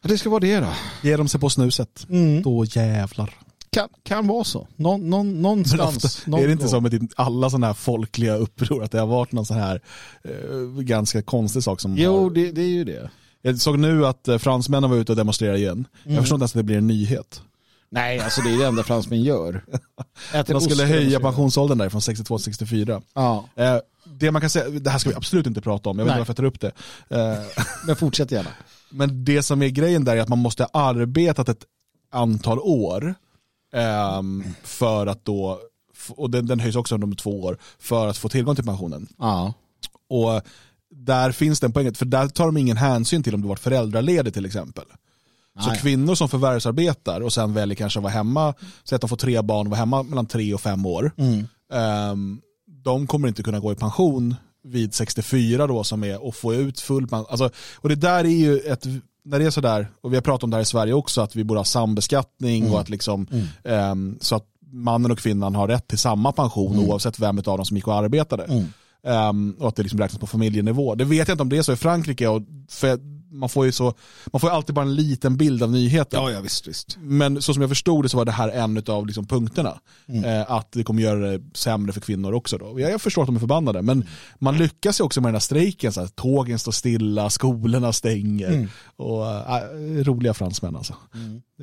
Ja, Det ska vara det då. Ger de sig på snuset, Mm. då jävlar. Kan, kan vara så. Någon, någon, Men någonstans. ofta, någon är det inte som med typ alla sådana här folkliga uppror att det har varit någon sån här eh, ganska konstig sak som Jo, har, det, det är ju det. Jag såg nu att eh, fransmännen var ute och demonstrerade igen. Mm. Jag förstår inte ens att det blir en nyhet. Nej, alltså det är det enda fransmän gör. Äter De skulle höja så. pensionsåldern där från 62 till 64. Ja, Eh, det man kan säga, det här ska vi absolut inte prata om, jag vet inte varför jag tar upp det. Eh, men fortsätt gärna. Men det som är grejen där är att man måste ha arbetat ett antal år ehm, för att då, och den, den höjs också under två år, för att få tillgång till pensionen. Ja. Och där finns den poängen, för där tar de ingen hänsyn till om du varit föräldraledig till exempel. Så Nej. kvinnor som förvärvsarbetar och sen väljer kanske att vara hemma, säg att de får tre barn och vara hemma mellan tre och fem år, Mm. ehm, de kommer inte kunna gå i pension vid 64 då som är och få ut full pension. Alltså, och det där är ju ett, när det är sådär, och vi har pratat om det här i Sverige också, att vi borde ha sambeskattning och att liksom, ehm, så att mannen och kvinnan har rätt till samma pension oavsett vem av dem som gick och arbetade. Mm. Ehm, och att det liksom räknas på familjenivå. Det vet jag inte om det är så i Frankrike. Och för man, får ju så, man får alltid bara en liten bild av nyheten. Ja, ja, visst, visst. Men så som jag förstod det så var det här en av liksom punkterna. Eh, att det kommer göra det sämre för kvinnor också. Då. Jag, jag förstår att de är förbannade. Men man lyckas ju också med den här strejken. Så här, tågen står stilla, skolorna stänger. Och, äh, roliga fransmän alltså.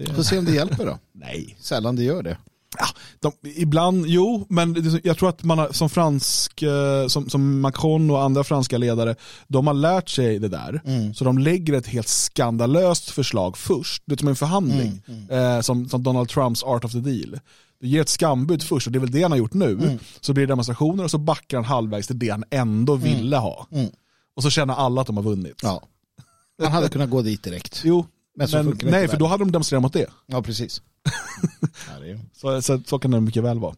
Är- Får se om det hjälper då. Nej. Sällan det gör det. Ja, de, ibland, jo, men jag tror att man har, som fransk, eh, som, som Macron och andra franska ledare, de har lärt sig det där. Så de lägger ett helt skandalöst förslag först. Det är som en förhandling. Eh, som, som Donald Trumps Art of the Deal. Du ger ett skambud först och det är väl det han har gjort nu. Så blir det demonstrationer och så backar han halvvägs till det han ändå ville ha. Och så känner alla att de har vunnit. Ja. Han hade kunnat gå dit direkt. Jo, Men men, nej för då hade de demonstrerat mot det. Ja, precis. ja, det är... Så, så, så kan det mycket väl vara.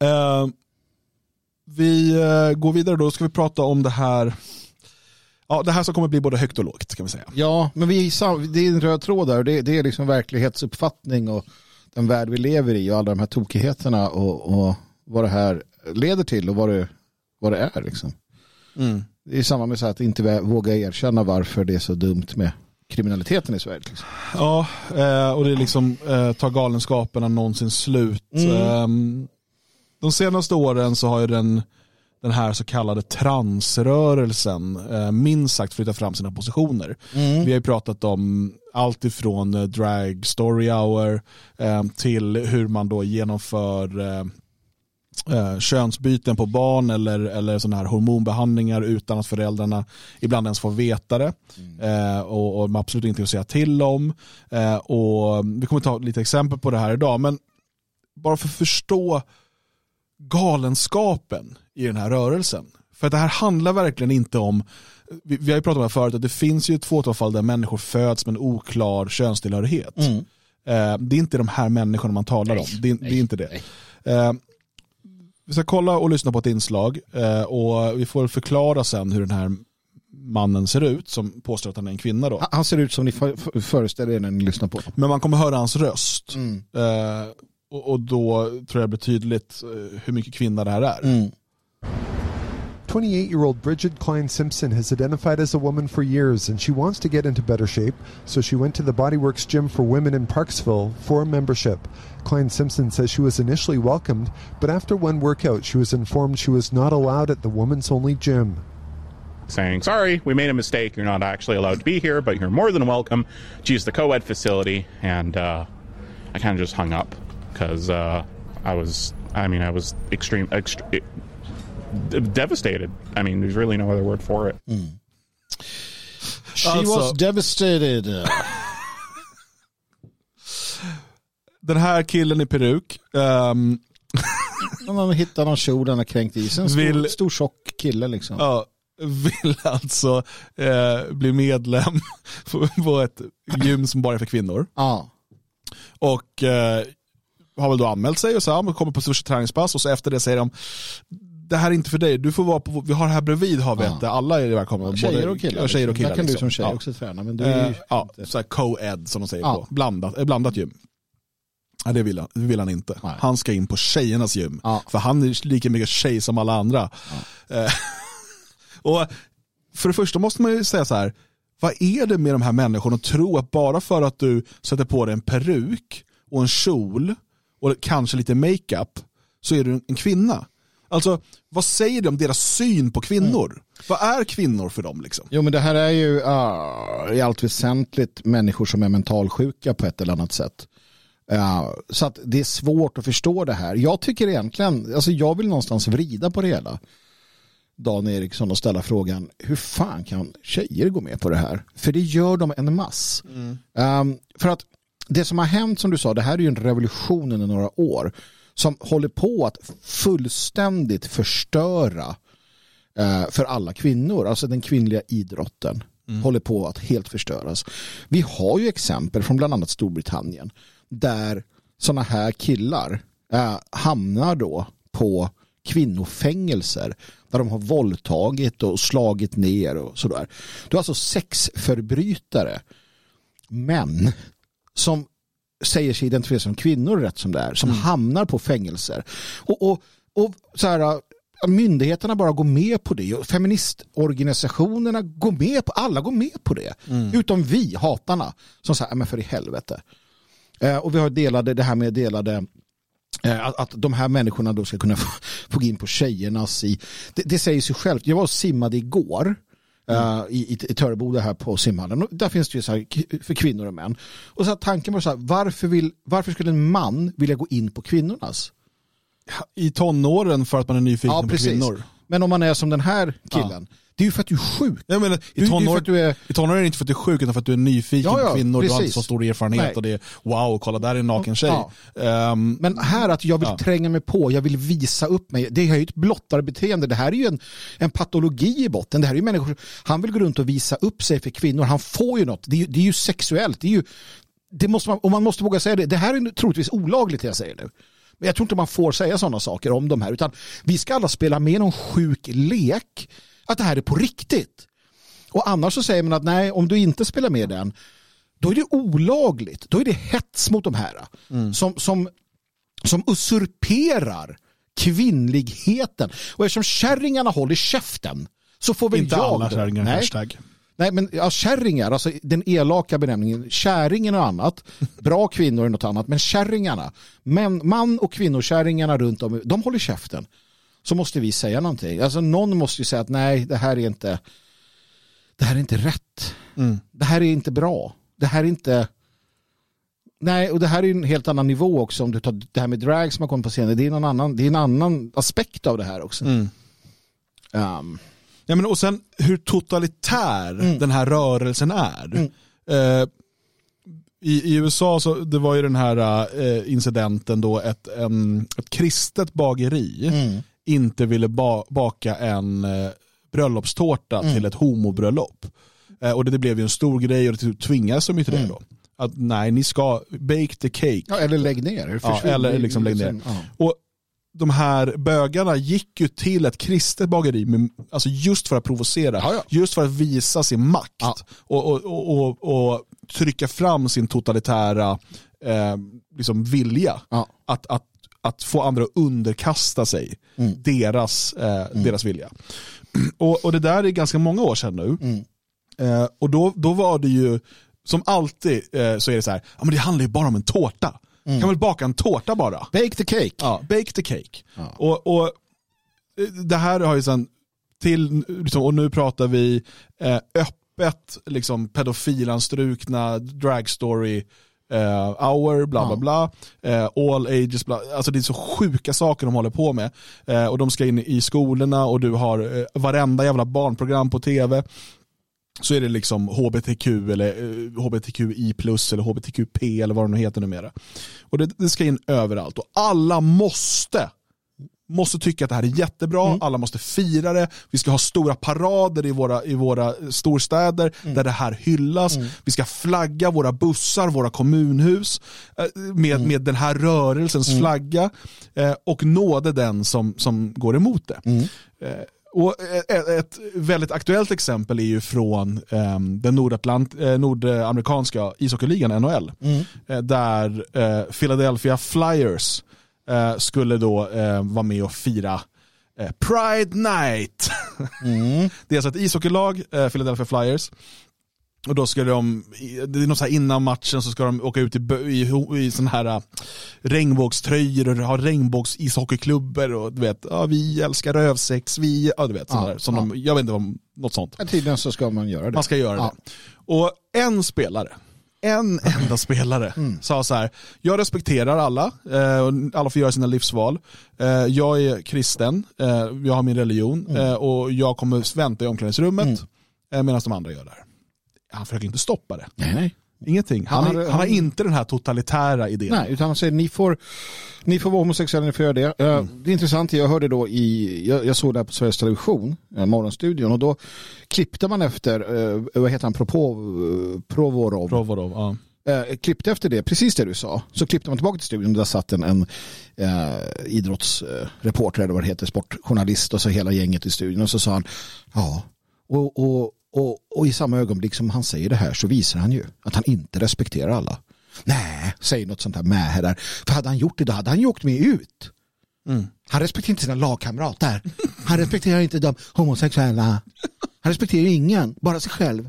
Eh, vi eh, går vidare då, ska vi prata om det här Ja, det här som kommer bli både högt och lågt kan vi säga. ja, men vi, det är en röd tråd där. och Det, det är liksom verklighetsuppfattning och den värld vi lever i och alla de här tokigheterna och, och vad det här leder till och vad det, vad det är. Liksom. Det är samma med så att inte våga erkänna varför det är så dumt med kriminaliteten i Sverige. Liksom. Ja, eh, och det är liksom, eh, tar galenskaperna någonsin slut? Ehm, de senaste åren så har ju den, den här så kallade transrörelsen eh, minst sagt flyttat fram sina positioner. Vi har ju pratat om allt ifrån drag story hour eh, till hur man då genomför eh, könsbyten på barn eller, eller sådana här hormonbehandlingar utan att föräldrarna ibland ens får veta det. Eh, och, och de absolut inte att säga till om. Eh, och vi kommer ta lite exempel på det här idag. Men bara för att förstå galenskapen i den här rörelsen. För att det här handlar verkligen inte om, vi, vi har ju pratat om det här förut, att det finns ju ett fåtal fall där människor föds med en oklar könstillhörighet. Eh, det är inte de här människorna man talar om. Det, är- det är inte det. Eh, vi ska kolla och lyssna på ett inslag eh, och vi får förklara sen hur den här mannen ser ut som påstår att han är en kvinna. Då. Han- ser ut som ni för- föreställer er när ni lyssnar på. Men man kommer höra hans röst. Mm. Eh, och, och då tror jag det blir tydligt eh, hur mycket kvinna det här är. Mm. 28-year-old Bridget Klein Simpson has identified as a woman for years and she wants to get into better shape, so she went to the Bodyworks gym for women in Parksville for a membership. Klein Simpson says she was initially welcomed, but after one workout she was informed she was not allowed at the women's only gym. saying, sorry, we made a mistake. You're not actually allowed to be here, but you're more than welcome to use the co ed facility. And uh, I kind of just hung up because uh, I was, I mean, I was extreme, extre- devastated. I mean, there's really no other word for it. She Alltså- was devastated. Den här killen i peruk Om man hittar någon kjol den har kränkt i sig. En stor, Vill- stor tjock kille liksom. ja, vill alltså eh, bli medlem på- på ett gym som bara är för kvinnor. Ja. Och eh, har väl då anmält sig och så här, kommer på första träningspass och så efter det säger de det här är inte för dig, du får vara på, vi har här bredvid har vi Ja. alla är välkomna. Tjejer och killar. Ja, tjejer och liksom. killar. Där kan du liksom. som tjej Ja. också träna. Men du är ju Eh, ja, inte- så co-ed som de säger Ja. på. Blandat, eh, blandat gym. Ja, det, vill han, det vill han inte. Nej. Han ska in på tjejernas gym. Ja. För han är lika mycket tjej som alla andra. Eh, och för det första måste man ju säga så här, vad är det med de här människorna att tro att bara för att du sätter på dig en peruk och en kjol och kanske lite makeup så är du en kvinna. Alltså, vad säger det om deras syn på kvinnor? Vad är kvinnor för dem liksom? Jo men det här är ju ah, i allt väsentligt människor som är mentalsjuka på ett eller annat sätt. Så att det är svårt att förstå det här. Jag tycker egentligen, alltså jag vill någonstans vrida på det hela. Dan Eriksson och ställa frågan, hur fan kan tjejer gå med på det här? För det gör de en mass. Um, för att det som har hänt som du sa, det här är ju en revolution under några år som håller på att fullständigt förstöra eh, för alla kvinnor. Alltså den kvinnliga idrotten håller på att helt förstöras. Vi har ju exempel från bland annat Storbritannien där sådana här killar eh, hamnar då på kvinnofängelser där de har våldtagit och slagit ner och sådär. Du har alltså sexförbrytare män som säger sig identifiera som kvinnor rätt som det är, som hamnar på fängelser. Och, och, och så här, äh, myndigheterna bara går med på det och feministorganisationerna går med på, alla går med på det. Utom vi, hatarna, som säger, men för i helvete. Eh, och vi har delade, det här med delade eh, att, att de här människorna då ska kunna få, få gå in på tjejernas i, det, det säger sig självt. Jag var och simmade igår eh, i, i, i Töreboda här på simhallen. Och där finns det ju så här för kvinnor och män. Och så tanken var så här, varför, vill, varför skulle en man vilja gå in på kvinnornas? I tonåren för att man är nyfiken på kvinnor. Men om man är som den här killen, det är ju för att du är sjuk. Jag menar, är i, ju för tonår, du är- I tonåren är det inte för att du är sjuk utan för att du är nyfiken Ja, ja, på kvinnor. Du har inte så stor erfarenhet Nej. och det är wow, kolla där är en naken tjej. Ja. Ehm, Men här att jag vill Ja. tränga mig på, jag vill visa upp mig. Det är ju ett blottarbeteende. Det här är ju en, en patologi i botten. Det här är ju människor, han vill gå runt och visa upp sig för kvinnor. Han får ju något. Det är ju, det är ju sexuellt. Det är ju, det måste man, och man måste våga säga det. Det här är troligtvis olagligt det jag säger nu. Jag tror inte man får säga sådana saker om de här. Utan vi ska alla spela med någon sjuk lek. Att det här är på riktigt. Och annars så säger man att nej, om du inte spelar med den, då är det olagligt. Då är det hets mot de här. Som, som, som usurperar kvinnligheten. Och eftersom kärringarna håller käften så får väl inte jag alla då- kärringar hashtag. Nej men ja, kärringar, alltså den elaka benämningen, kärringen och annat, bra kvinnor är något annat, men kärringarna, män, man och kvinnokärringarna runt om, de håller käften. Så måste vi säga någonting. Alltså någon måste ju säga att nej, det här är inte, det här är inte rätt. Det här är inte bra. Det här är inte, nej och det här är en helt annan nivå också om du tar det här med drag som har kommit på scenen, det är, någon annan, det är en annan aspekt av det här också. Um, Ja, men och sen hur totalitär Mm. den här rörelsen är. Eh, i, I USA så det var ju den här eh, incidenten då ett, en, ett kristet bageri Mm. inte ville ba, baka en eh, bröllopstårta Mm. till ett homobröllop. Eh, och det, det blev ju en stor grej och det tvingades de ju till det då. Att nej, ni ska bake the cake. Ja, eller lägg ner. Ja, eller liksom lägg ner. Ja. Och de här bögarna gick ju till ett kristet bageri med, alltså just för att provocera, Ja, ja. just för att visa sin makt Ja. och, och, och, och, trycka fram sin totalitära eh, liksom vilja. Ja. Att, att, att få andra att underkasta sig Mm. deras, eh, deras vilja. Och, och det där är ganska många år sedan nu. Mm. Eh, och då, då var det ju, som alltid eh, så är det så här, ja, men det handlar ju bara om en tårta. Mm. Kan väl baka en tårta bara? Bake the cake. Ja, bake the cake. Ja. Och, och eh, det här har ju sen till, liksom, och nu pratar vi eh, öppet liksom pedofilanstrukna dragstory eh, hour, bla bla bla, eh, all ages, bla. alltså det är så sjuka saker de håller på med. Eh, och de ska in i skolorna och du har eh, varenda jävla barnprogram på tv så är det liksom HBTQ eller eh, HBTQI plus eller HBTQP eller vad det nu heter numera. Och det, det ska in överallt. Och alla måste måste tycka att det här är jättebra, alla måste fira det, vi ska ha stora parader i våra, i våra storstäder där det här hyllas, vi ska flagga våra bussar, våra kommunhus eh, med, med den här rörelsens flagga. Eh, och nåde den som, som går emot det. Eh, och ett, ett väldigt aktuellt exempel är ju från eh, den nordatlant, eh, nordamerikanska ishockeyligan NHL. Eh, där eh, Philadelphia Flyers eh, skulle då eh, vara med och fira eh, Pride Night. Det är alltså ett ishockeylag, eh, Philadelphia Flyers. Och då ska de, det är något så här innan matchen så ska de åka ut i, i, i sån här äh, regnbågströjor och ha regnbågsishockeyklubbor och du vet, ja, vi älskar rövsex, vi, ja du vet, Ja, där, som ja. de, jag vet inte vad, något sånt. Men tydligen så ska man göra det. Man ska göra Ja. det. Och en spelare, en enda spelare Mm. sa så här, jag respekterar alla, eh, och alla får göra sina livsval. Eh, jag är kristen, eh, jag har min religion Mm. och jag kommer vänta i omklädningsrummet eh, medan de andra gör det här. Han försöker inte stoppa det. Nej, nej. Ingenting. Han, Han har, har- han har inte den här totalitära idén. Nej, utan han säger ni får, ni får vara homosexuella, ni får göra det. Eh, Mm. Det är intressant, jag hörde då i, jag, jag såg det här på Sveriges Television, eh, Morgonstudion, och då klippte man efter, eh, vad heter han, Propo, eh, Provorov, Provorov, ja. eh, klippte efter det, precis det du sa, så klippte man tillbaka till studion och där satt en, en eh, idrottsreporter eller vad det heter, sportjournalist och så hela gänget i studion och så sa han, ja, och, och, och, och i samma ögonblick som han säger det här så visar han ju att han inte respekterar alla. Nej, säger något sånt här med där. För hade han gjort det då hade han ju åkt med ut. Han respekterar inte sina lagkamrater. Han respekterar inte de homosexuella. Han respekterar ingen, bara sig själv.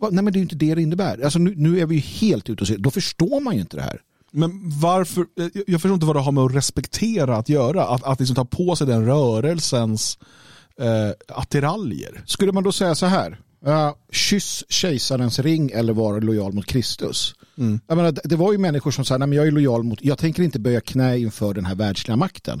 Bara, nej men det är ju inte det det innebär. Alltså, nu, nu är vi ju helt ute och ser. Då förstår man ju inte det här. Men varför, eh, jag förstår inte vad det har med att respektera att göra. Att, att liksom ta på sig den rörelsens eh, attiraljer. Skulle man då säga så här, uh, kyss kejsarens ring eller vara lojal mot Kristus? Jag menar, det- var ju människor som sa, nej men jag är lojal mot, jag tänker inte böja knä inför den här världsliga makten.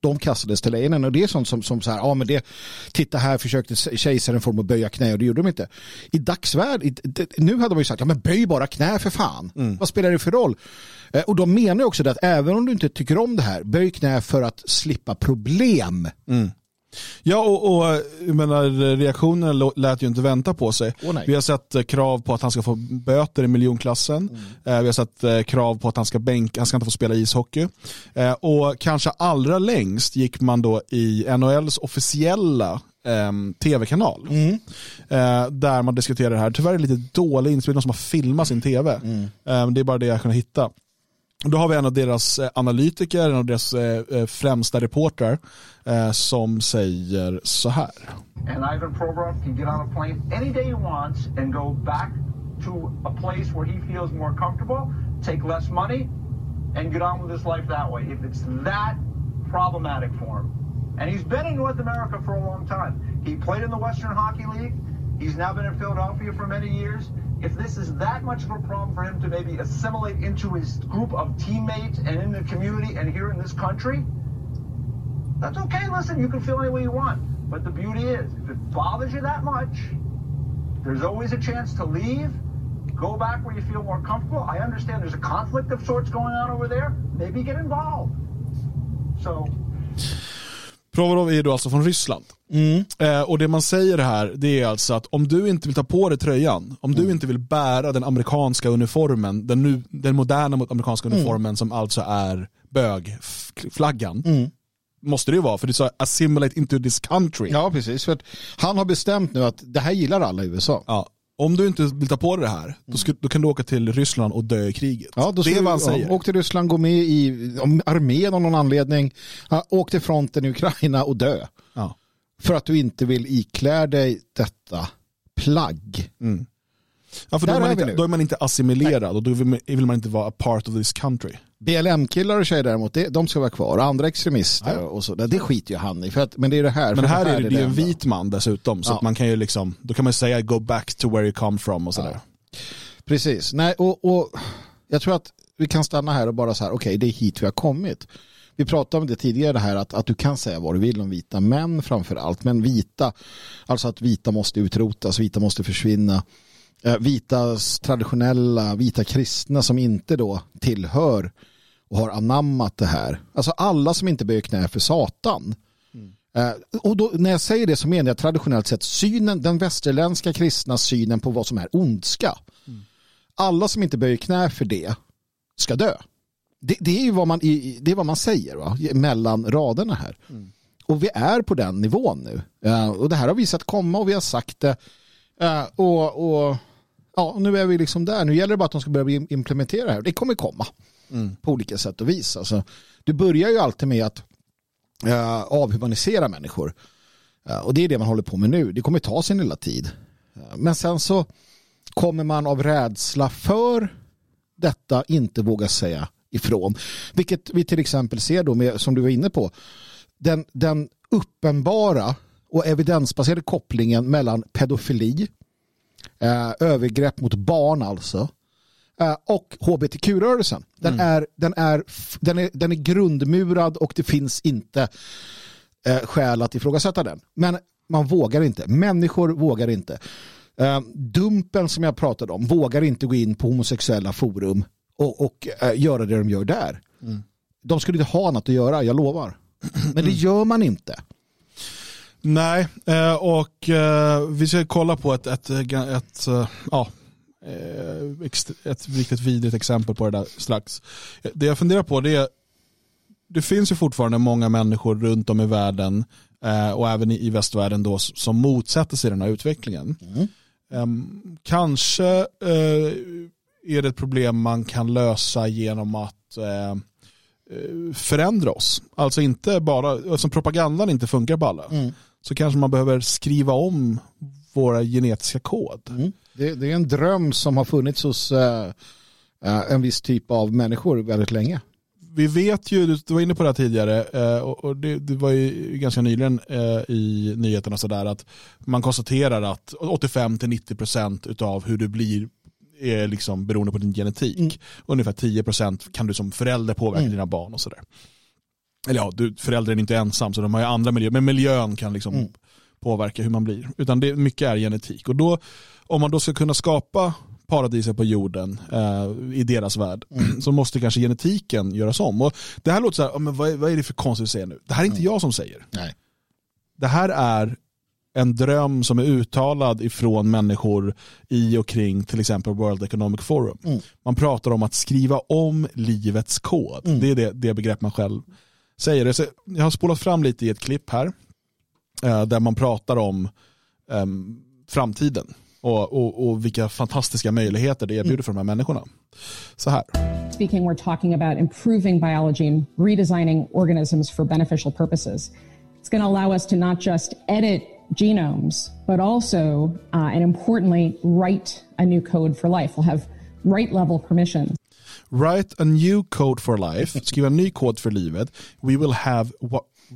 De kastades till lejonen och det är sånt som, som så här, ja men det, titta här försökte kejsaren få dem att böja knä och det gjorde de inte. I dagsvärld, nu hade man ju sagt, ja men böj bara knä för fan. Vad spelar det för roll? Eh, Och de menar ju också det att även om du inte tycker om det här, böj knä för att slippa problem. Ja, och, och jag menar, reaktionen lät ju inte vänta på sig. Nej. vi har sett eh, krav på att han ska få böter i miljonklassen. Eh, vi har sett eh, krav på att han ska bänka, han ska inte få spela ishockey. Och kanske allra längst gick man då i NHLs officiella ehm, tv-kanal. Eh, där man diskuterar det här. Tyvärr är det lite dålig inspelning, någon som har filmat sin tv. Eh, det är bara det jag kunnat hitta. Då har vi en av deras eh, analytiker, en av deras eh, eh, främsta reportrar som säger så här. And Ivan Provorov can get on a plane any day he wants and go back to a place where he feels more comfortable, take less money, and get on with his life that way. If it's that problematic for him. And he's been in North America for a long time. He played in the Western Hockey League. He's now been in Philadelphia for many years. If this is that much of a problem for him to maybe assimilate into his group of teammates and in the community and here in this country, that's okay. Listen, you can feel any way you want. But the beauty is, if it bothers you that much, there's always a chance to leave, go back where you feel more comfortable. I understand there's a conflict of sorts going on over there. Maybe get involved. So, Provorov är då alltså från Ryssland. Eh, och det man säger här det är alltså att om du inte vill ta på dig tröjan, om du inte vill bära den amerikanska uniformen, den, nu, den moderna amerikanska uniformen som alltså är bögflaggan, måste det ju vara för det sa assimilate into this country. Ja, precis. För att han har bestämt nu att det här gillar alla i USA. Ja. Om du inte vill ta på dig det här, då, ska, då kan du åka till Ryssland och dö i kriget. Ja, då det är vad han säger. ja, Åk till Ryssland, gå med i armén av någon anledning. Ja, åk till fronten i Ukraina och dö. Ja. För att du inte vill iklä dig detta plagg. Ja, för då, är man inte, nu. då är man inte assimilerad och då vill man, vill man inte vara a part of this country. BLM-killar och tjejer däremot, det, de ska vara kvar. Andra extremister och så, det skiter ju han i. För att, men det är det här. Men för här är det, det är en vit man dessutom, så Ja. att man kan ju liksom, då kan man säga go back to where you come from och sådär. Precis. Nej, och, och jag tror att vi kan stanna här och bara så här, okej, det är hit vi har kommit. Vi pratade om det tidigare, det här att, att du kan säga vad du vill om vita män framför allt, men vita, alltså att vita måste utrotas, vita måste försvinna. Eh, vitas traditionella, vita kristna som inte då tillhör och har anammat det här. Alltså alla som inte böjer knä för Satan. Eh, och då, när jag säger det så menar jag traditionellt sett synen, den västerländska kristna synen på vad som är ondska. Alla som inte böjer knä för det ska dö. Det, det är ju vad man, det är vad man säger va? mellan raderna här. Och vi är på den nivån nu. Eh, och det här har vi sett komma och vi har sagt det. Och, och ja, nu är vi liksom där. Nu gäller det bara att de ska börja implementera det här. Det kommer komma på olika sätt och vis. Alltså, du börjar ju alltid med att eh, avhumanisera människor. Eh, och det är det man håller på med nu. Det kommer ta sin lilla tid. Eh, men sen så kommer man av rädsla för detta inte våga säga ifrån. Vilket vi till exempel ser då med, som du var inne på, den, den uppenbara och evidensbaserade kopplingen mellan pedofili, eh, övergrepp mot barn alltså, eh, och hbtq-rörelsen. Den, är, den, är, den, är, den är grundmurad och det finns inte eh, skäl att ifrågasätta den. Men man vågar inte. Människor vågar inte. Eh, dumpen som jag pratade om vågar inte gå in på homosexuella forum och, och eh, göra det de gör där. De skulle inte ha annat att göra, jag lovar. Men det gör man inte. Nej, eh, och eh, vi ska kolla på ett, ett, ett, ett eh, ja, eh, ett riktigt vidrigt exempel på det där strax. Det jag funderar på det är, det finns ju fortfarande många människor runt om i världen eh, och även i, västvärlden då som motsätter sig den här utvecklingen. Ehm, kanske eh, är det ett problem man kan lösa genom att eh, eh, förändra oss. Alltså inte bara, eftersom propagandan inte funkar på alla, så kanske man behöver skriva om våra genetiska kod. Det, det är en dröm som har funnits hos eh, en viss typ av människor väldigt länge. Vi vet ju, du var inne på det här tidigare, eh, och det, det var ju ganska nyligen i nyheterna sådär att man konstaterar att 85-90% av hur du blir är liksom beroende på din genetik. Ungefär 10% kan du som förälder påverka dina barn och sådär. Eller ja, du, föräldern är inte ensam så de har ju andra miljöer, men miljön kan liksom påverka hur man blir. Utan det, mycket är genetik. Och då, om man då ska kunna skapa paradiset på jorden eh, i deras värld så måste kanske genetiken göras om. Och det här låter så här, men vad, är, vad är det för konstigt att säga nu? Det här är inte jag som säger. Nej. Det här är en dröm som är uttalad ifrån människor i och kring till exempel World Economic Forum. Man pratar om att skriva om livets kod. Det är det, det begrepp man själv säger. det. Så Jag har spolat fram lite i ett klipp här eh, där man pratar om em, framtiden och, och, och vilka fantastiska möjligheter det erbjuder för de här människorna. Så här. Speaking, we're talking about improving biology and redesigning organisms for beneficial purposes. It's going to allow us to not just edit genomes, but also, uh, and importantly, write a new code for life. We'll have right level permissions. Write a new code for life. Skriva en ny kod för livet. We will have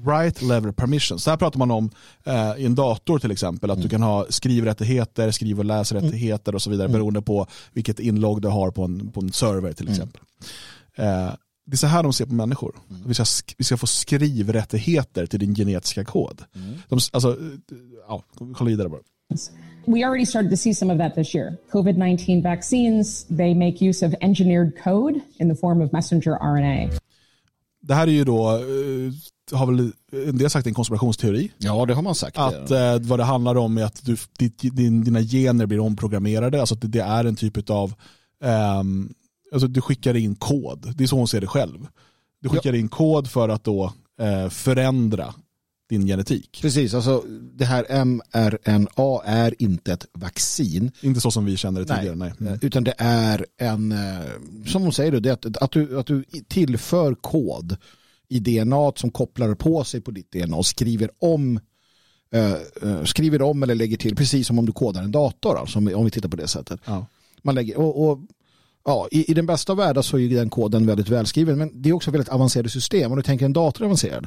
right level permissions. Så här pratar man om eh, i en dator till exempel. Att du kan ha skrivrättigheter, skriv och läsrättigheter och så vidare beroende på vilket inlogg du har på en, på en server till exempel. Eh, det är så här de ser på människor. Vi, ska, sk- vi ska få skrivrättigheter till din genetiska kod. De, alltså, eh, ja, kolla vidare bara. We already started to see some of that this year. COVID 19 vaccines, they make use of engineered code in the form of messenger RNA. Det här är ju då eh, har väl en del sagt en konspirationsteori. Ja, det har man sagt. Att eh, vad det handlar om är att du, din, dina gener blir omprogrammerade. Alltså att det, det är en typ av, ehm, alltså du skickar in kod. Det är så hon ser det själv. Du skickar in kod för att då eh, förändra din genetik. Precis, alltså det här mRNA är inte ett vaccin. Inte så som vi känner det tidigare, nej. Eh, Utan det är en, eh, som hon säger, det att, att, du, att du tillför kod i DNA som kopplar på sig på ditt DNA och skriver om eh, eh, skriver om eller lägger till, precis som om du kodar en dator, alltså, om, vi- tittar på det sättet. Ja. Man lägger, och, och, ja, i, I den bästa av världar så är den koden väldigt välskriven, men det är också väldigt avancerade system. Om du tänker en dator avancerad.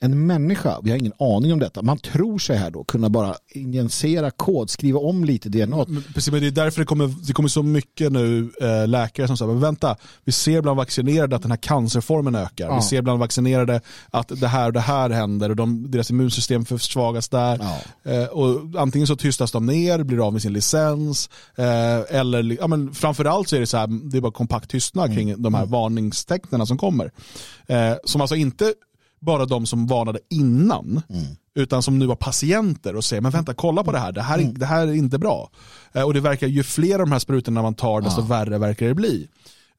En människa, vi har ingen aning om detta, man tror sig här då kunna bara injicera kod, skriva om lite DNA. Men Precis, men det är därför det kommer, det kommer så mycket nu eh, läkare som säger, men vänta, vi ser bland vaccinerade att den här cancerformen ökar. Ja. Vi ser bland vaccinerade att det här och det här händer och de, deras immunsystem försvagas där. Eh, och antingen så tystas de ner, blir av med sin licens, eh, eller ja, men framförallt så är det så här, det är bara kompakt tystnad kring de här varningstecknen som kommer. Eh, som alltså inte bara de som varnade innan, utan som nu var patienter och säger, men vänta, kolla på det här, det här, är- det här är inte bra. Eh, och det verkar, ju fler av de här sprutorna man tar, desto värre verkar det bli.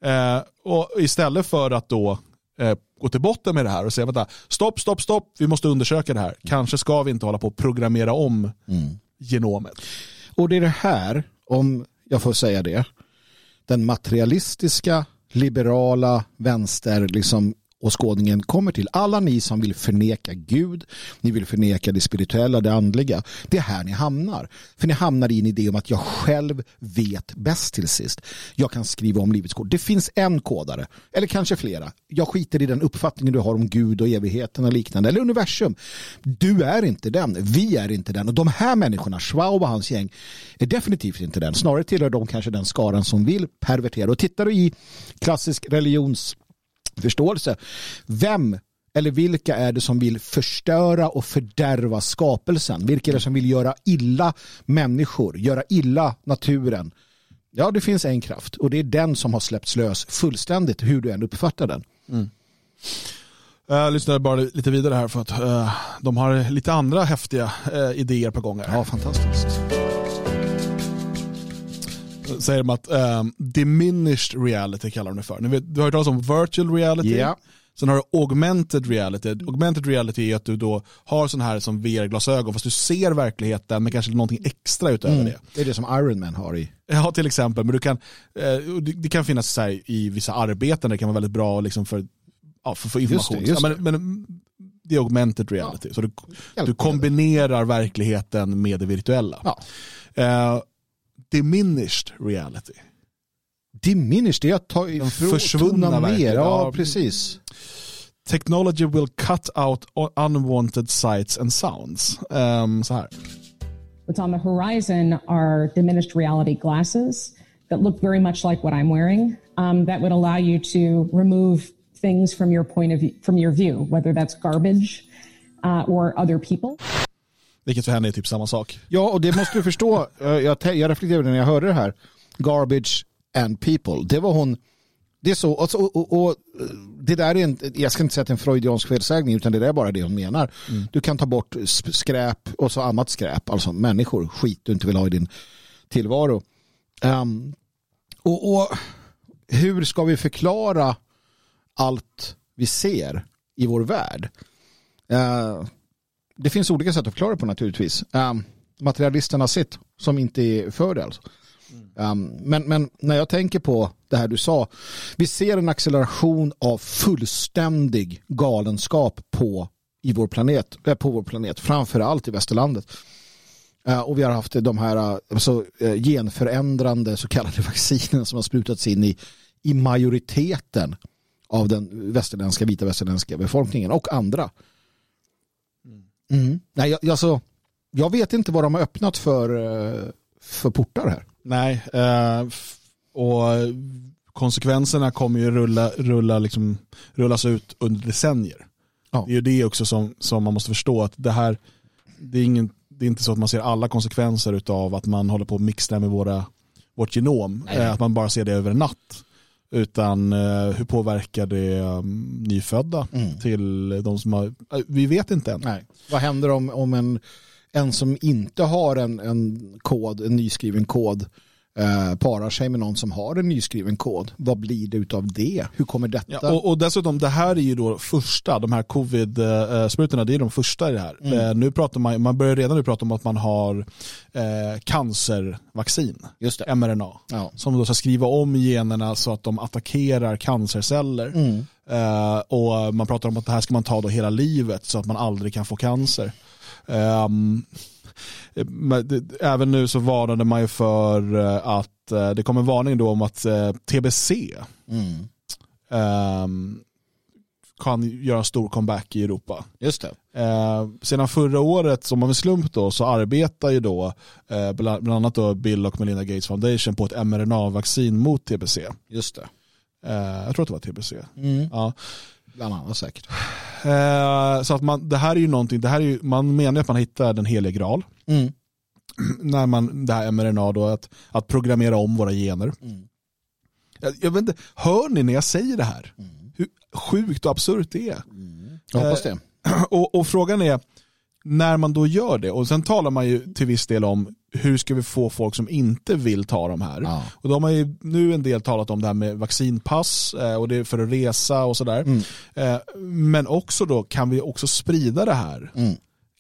Eh, och istället för att då eh, gå till botten med det här och säga, vänta, stopp, stopp, stopp, vi måste undersöka det här. Kanske ska vi inte hålla på och programmera om genomet. Och det är det här, om jag får säga det, den materialistiska, liberala, vänster, liksom åskådningen kommer till. Alla ni som vill förneka Gud, ni vill förneka det spirituella, det andliga. Det är här ni hamnar. För ni hamnar i en idé om att jag själv vet bäst till sist. Jag kan skriva om livets kod. Det finns en kodare, eller kanske flera. Jag skiter i den uppfattningen du har om Gud och evigheten och liknande, eller universum. Du är inte den, vi är inte den. Och de här människorna, Schwab och hans gäng, är definitivt inte den. Snarare tillhör de kanske den skaran som vill pervertera. Och tittar du i klassisk religions religionsförståelse, vem eller vilka är det som vill förstöra och fördärva skapelsen? Vilka är det som vill göra illa människor, göra illa naturen? Ja, det finns en kraft och det är den som har släppts lös fullständigt hur du än uppfattar den. Jag lyssnar bara lite vidare här för att eh, de har lite andra häftiga eh, idéer på gång. Här. Ja, fantastiskt. Säger de att eh, diminished reality kallar de det för. Vet, du har hört talas om virtual reality. Ja. Sen har du augmented reality. Augmented reality är att du då har sån här som VR-glasögon fast du ser verkligheten med kanske någonting extra utöver Mm. det. Det är det som Iron Man har i. Ja, till exempel. Men du kan, eh, det, det kan finnas så här, i vissa arbeten, det kan vara väldigt bra liksom för, ja, för, för information. just Ja, men, men det är augmented reality. Så du, du kombinerar verkligheten med det virtuella. Ja. Eh, diminished reality. Diminished, det är att ta ifrån, försvunna tona ner. verkligen. Ja, Ja. precis. Technology will cut out unwanted sights and sounds. Um, så här. What's on the horizon are diminished reality glasses that look very much like what I'm wearing. Um, that would allow you to remove things from your point of view, from your view, whether that's garbage uh, or other people. Vilket för henne är typ samma sak. Ja, och det måste du förstå. Jag, jag reflekterade när jag hörde det här. Garbage and people. Det var hon. Det är så. Och, och, och det där är en, jag ska inte säga att det är en freudiansk felsägning utan det är bara det hon menar. Du kan ta bort skräp och så annat skräp. Alltså människor, skit du inte vill ha i din tillvaro. Ehm, och, och hur ska vi förklara allt vi ser i vår värld? Eh, det finns olika sätt att förklara det på naturligtvis. Um, materialisterna sitt som inte är för det alltså. Um, men, men när jag tänker på det här du sa, vi ser en acceleration av fullständig galenskap på, i vår planet, eh, på vår planet, framförallt i västerlandet. Eh, och vi har haft de här alltså, eh, genförändrande så kallade vaccinen som har sprutats in i, i majoriteten av den västerländska, vita västerländska befolkningen och andra. Mm. Nej, jag, alltså, jag vet inte vad de har öppnat för, eh, för portar här. Nej, eh, och konsekvenserna kommer ju rulla, rulla liksom, rullas ut under decennier. Ja. Det är ju det också som, som man måste förstå att det här, det är, ingen, det är inte så att man ser alla konsekvenser av att man håller på att mixtra med våra, vårt genom. Nej. Eh, att man bara ser det över en natt. Utan eh, hur påverkar det um, nyfödda till de som har, eh, vi vet inte än. Nej. Vad händer om, om en, en som inte har en, en kod, en nyskriven kod, eh, parar sig med någon som har en nyskriven kod? Vad blir det utav det? Hur kommer detta? Ja, och, och dessutom, det här är ju då första, de här covid-sprutorna, det är de första i det här. Mm. Eh, nu pratar man, man börjar redan nu prata om att man har eh, cancervaccin, Just det. mRNA, Ja. som då ska skriva om generna så att de attackerar cancerceller. Mm. Eh, och man pratar om att det här ska man ta då hela livet så att man aldrig kan få cancer. Det- även nu så varnade man ju för eh, att eh, det kom en varning då om att eh, TBC Mm. ehm, kan göra en stor comeback i Europa. Just det. Eh, sedan förra året, som av en slump då, så arbetar ju då eh, bland, bland annat då Bill och Melinda Gates Foundation på ett mRNA-vaccin mot TBC. Just det. Eh, jag tror att det var TBC. Mm. Ja. Bland annat säkert. Eh, så att man, det här är ju någonting, det här är ju, man menar att man hittar den heliga graal. Mm. När man, det här mRNA då, att, att programmera om våra gener. Mm. Jag, jag vet inte, hör ni när jag säger det här? Mm. Hur sjukt och absurt det är. Jag hoppas Eh, det. Och, och frågan är, när man då gör det, och sen talar man ju till viss del om hur ska vi få folk som inte vill ta de här. Ja. Och då har man ju nu en del talat om det här med vaccinpass eh, och det är för att resa och sådär. Mm. Eh, Men också då kan vi också sprida det här. Mm.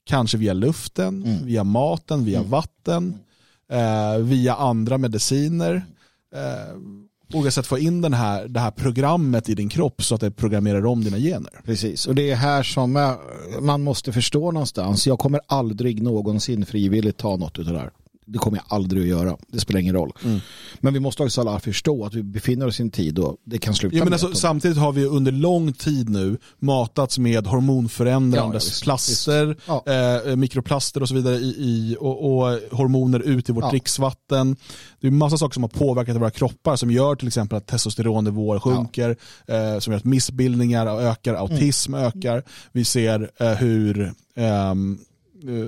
Kanske via luften, via maten, via vatten, eh, via andra mediciner. Eh, olika sätt få in den här, det här programmet i din kropp så att det programmerar om dina gener. Precis, och det är här som man måste förstå någonstans. Jag kommer aldrig någonsin frivilligt ta något av det där. Det kommer jag aldrig att göra. Det spelar ingen roll. Mm. Men vi måste också alla förstå att vi befinner oss i en tid då det kan sluta Ja, men alltså, samtidigt har vi under lång tid nu matats med hormonförändrande Ja, ja, visst, plaster, visst. Ja. eh, mikroplaster och så vidare i, i, och, och hormoner ut i vårt dricksvatten. Det är massa saker som har påverkat våra kroppar som gör till exempel att testosteronnivåer sjunker, eh, som gör att missbildningar ökar, autism Mm. ökar. Vi ser eh, hur ehm, eh,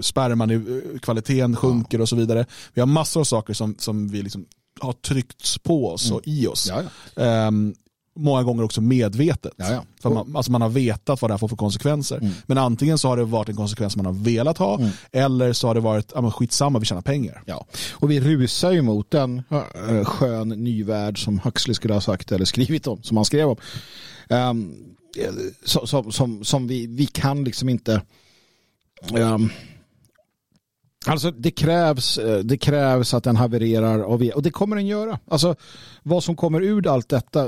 sperman, i- kvaliteten sjunker och så vidare. Vi har massor av saker som, som vi liksom har tryckts på oss och i oss. Mm. Ja, ja. Ehm, många gånger också medvetet. Ja, ja. För man, alltså man har vetat vad det här får för konsekvenser. Mm. Men antingen så har det varit en konsekvens man har velat ha eller så har det varit, ja men skitsamma vi tjänar pengar. Ja, och vi rusar ju mot en eh, skön ny värld som Huxley skulle ha sagt eller skrivit om, som han skrev om. Ehm, eh, som, som, som, som vi, vi kan liksom inte ehm, Ehm, alltså det krävs, eh, det krävs att den havererar och, vi, e- och det kommer den göra. Alltså vad som kommer ur allt detta,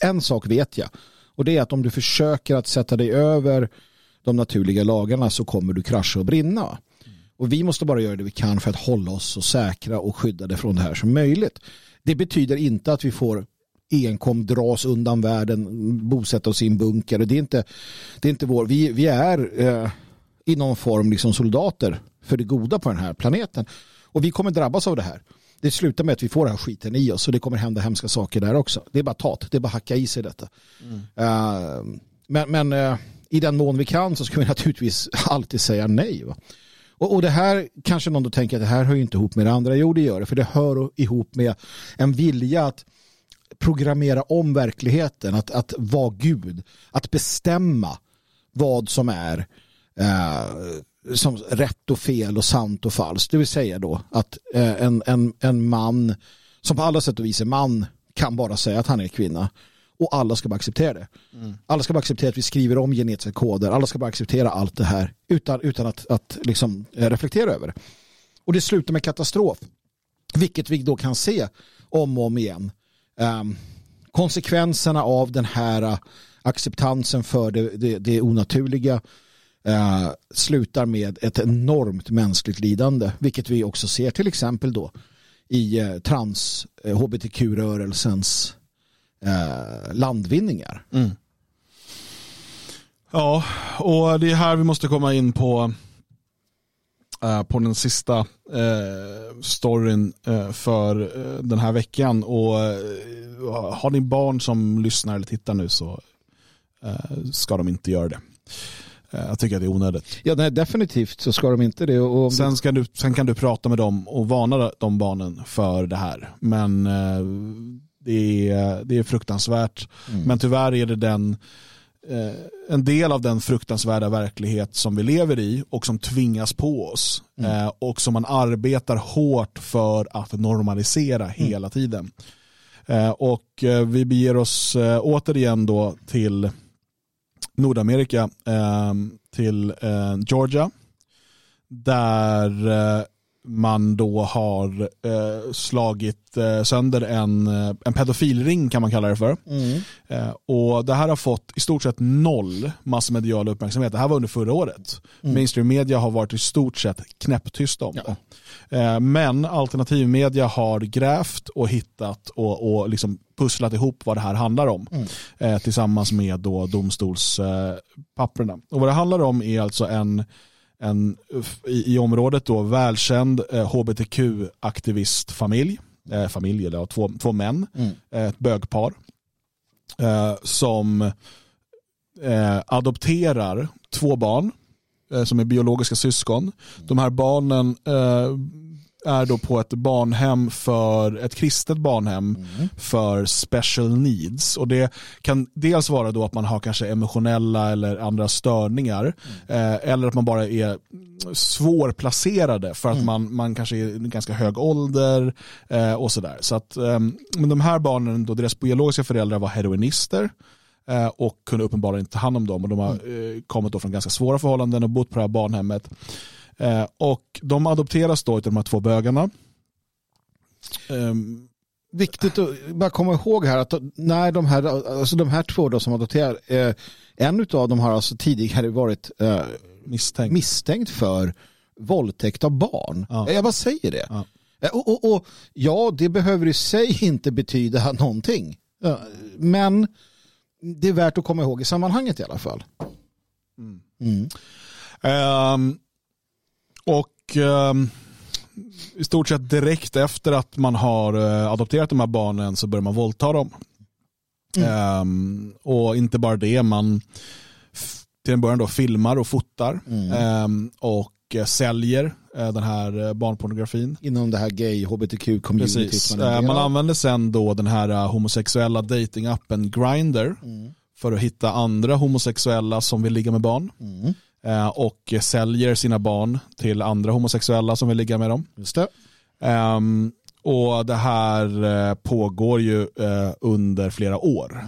en sak vet jag. Och det är att om du försöker att sätta dig över de naturliga lagarna så kommer du krascha och brinna. Och vi måste bara göra det vi kan för att hålla oss så säkra och skyddade från det här som möjligt. Det betyder inte att vi får enkom dras undan världen, bosätta oss i en bunker. Det är inte, det är inte vår, vi, vi är eh, i någon form liksom soldater för det goda på den här planeten. Och vi kommer drabbas av det här. Det slutar med att vi får den här skiten i oss och det kommer hända hemska saker där också. Det är bara tat, det är bara hacka i sig detta. Eh, men men eh, i den mån vi kan så ska vi naturligtvis alltid säga nej. Va? Och, och det här kanske någon då tänker att det här hör ju inte ihop med det andra. Jo det gör det, för det hör ihop med en vilja att programmera om verkligheten, att, att vara Gud, att bestämma vad som är eh, som rätt och fel och sant och falskt. Det vill säga då att eh, en, en, en man som på alla sätt och vis är man kan bara säga att han är kvinna och alla ska bara acceptera det. Alla ska bara acceptera att vi skriver om genetiska koder. Alla ska bara acceptera allt det här utan, utan att, att liksom eh, reflektera över det. Och det slutar med katastrof. Vilket vi då kan se om och om igen. Ehm, konsekvenserna av den här eh, acceptansen för det, det, det onaturliga eh, slutar med ett enormt mänskligt lidande. Vilket vi också ser till exempel då i eh, trans eh, hbtq-rörelsens eh, landvinningar. Mm. Ja, och det är här vi måste komma in på, eh, på den sista eh, storyn eh, för eh, den här veckan. Och eh, har ni barn som lyssnar eller tittar nu så eh, ska de inte göra det. Eh, jag tycker att det är onödigt. Ja, nej, definitivt så ska de inte det. Och, Sen, ska du, sen kan du prata med dem och varna de barnen för det här. Men eh, det är, det är fruktansvärt. Men tyvärr är det den eh, en del av den fruktansvärda verklighet som vi lever i och som tvingas på oss. Eh, och som man arbetar hårt för att normalisera hela tiden. Och vi beger oss återigen då till Nordamerika, eh, till eh, Georgia. Där eh, man då har eh, slagit eh, sönder en, eh, en pedofilring kan man kalla det för. Eh, och Det här har fått i stort sett noll massmedial uppmärksamhet. Det här var under förra året. Mainstream media har varit i stort sett knäpptyst om det. Eh, men alternativmedia har grävt och hittat och, och liksom pusslat ihop vad det här handlar om. Eh, tillsammans med då domstolspapperna. och vad det handlar om är alltså en en i, i området då välkänd eh, hbtq-aktivistfamilj, eh, familj eller två, två män, eh, ett bögpar, eh, som eh, adopterar två barn eh, som är biologiska syskon. De här barnen är då på ett barnhem för ett kristet barnhem för special needs. Och Det kan dels vara då att man har kanske emotionella eller andra störningar eh, eller att man bara är svårplacerade för att man, man kanske är i ganska hög ålder eh, och sådär. Så att, eh, men de här barnen, då deras biologiska föräldrar var heroinister eh, och kunde uppenbarligen inte ta hand om dem och de har eh, kommit då från ganska svåra förhållanden och bott på det här barnhemmet. Eh, och de adopteras då av de här två bögarna. Ehm, Viktigt att bara komma ihåg här att när de här, alltså de här två då som adopterar, eh, en av dem har alltså tidigare varit eh, misstänkt. misstänkt för våldtäkt av barn. Ja. Jag bara säger det. Ja. Eh, Och, och, och ja, det behöver i sig inte betyda någonting. Men det är värt att komma ihåg i sammanhanget i alla fall. Mm. Ehm, och ehm, i stort sett direkt efter att man har eh, adopterat de här barnen så börjar man våldta dem. Ehm, och inte bara det, man till en början då filmar och fotar ehm, och eh, säljer eh, den här eh, barnpornografin. Inom det här gay hbtq-communityt man Eh, del Man använder sen då den här eh, homosexuella datingappen Grindr för att hitta andra homosexuella som vill ligga med barn. Eh, Och säljer sina barn till andra homosexuella som vill ligga med dem. Just det. Ehm, och det här eh, pågår ju eh, under flera år.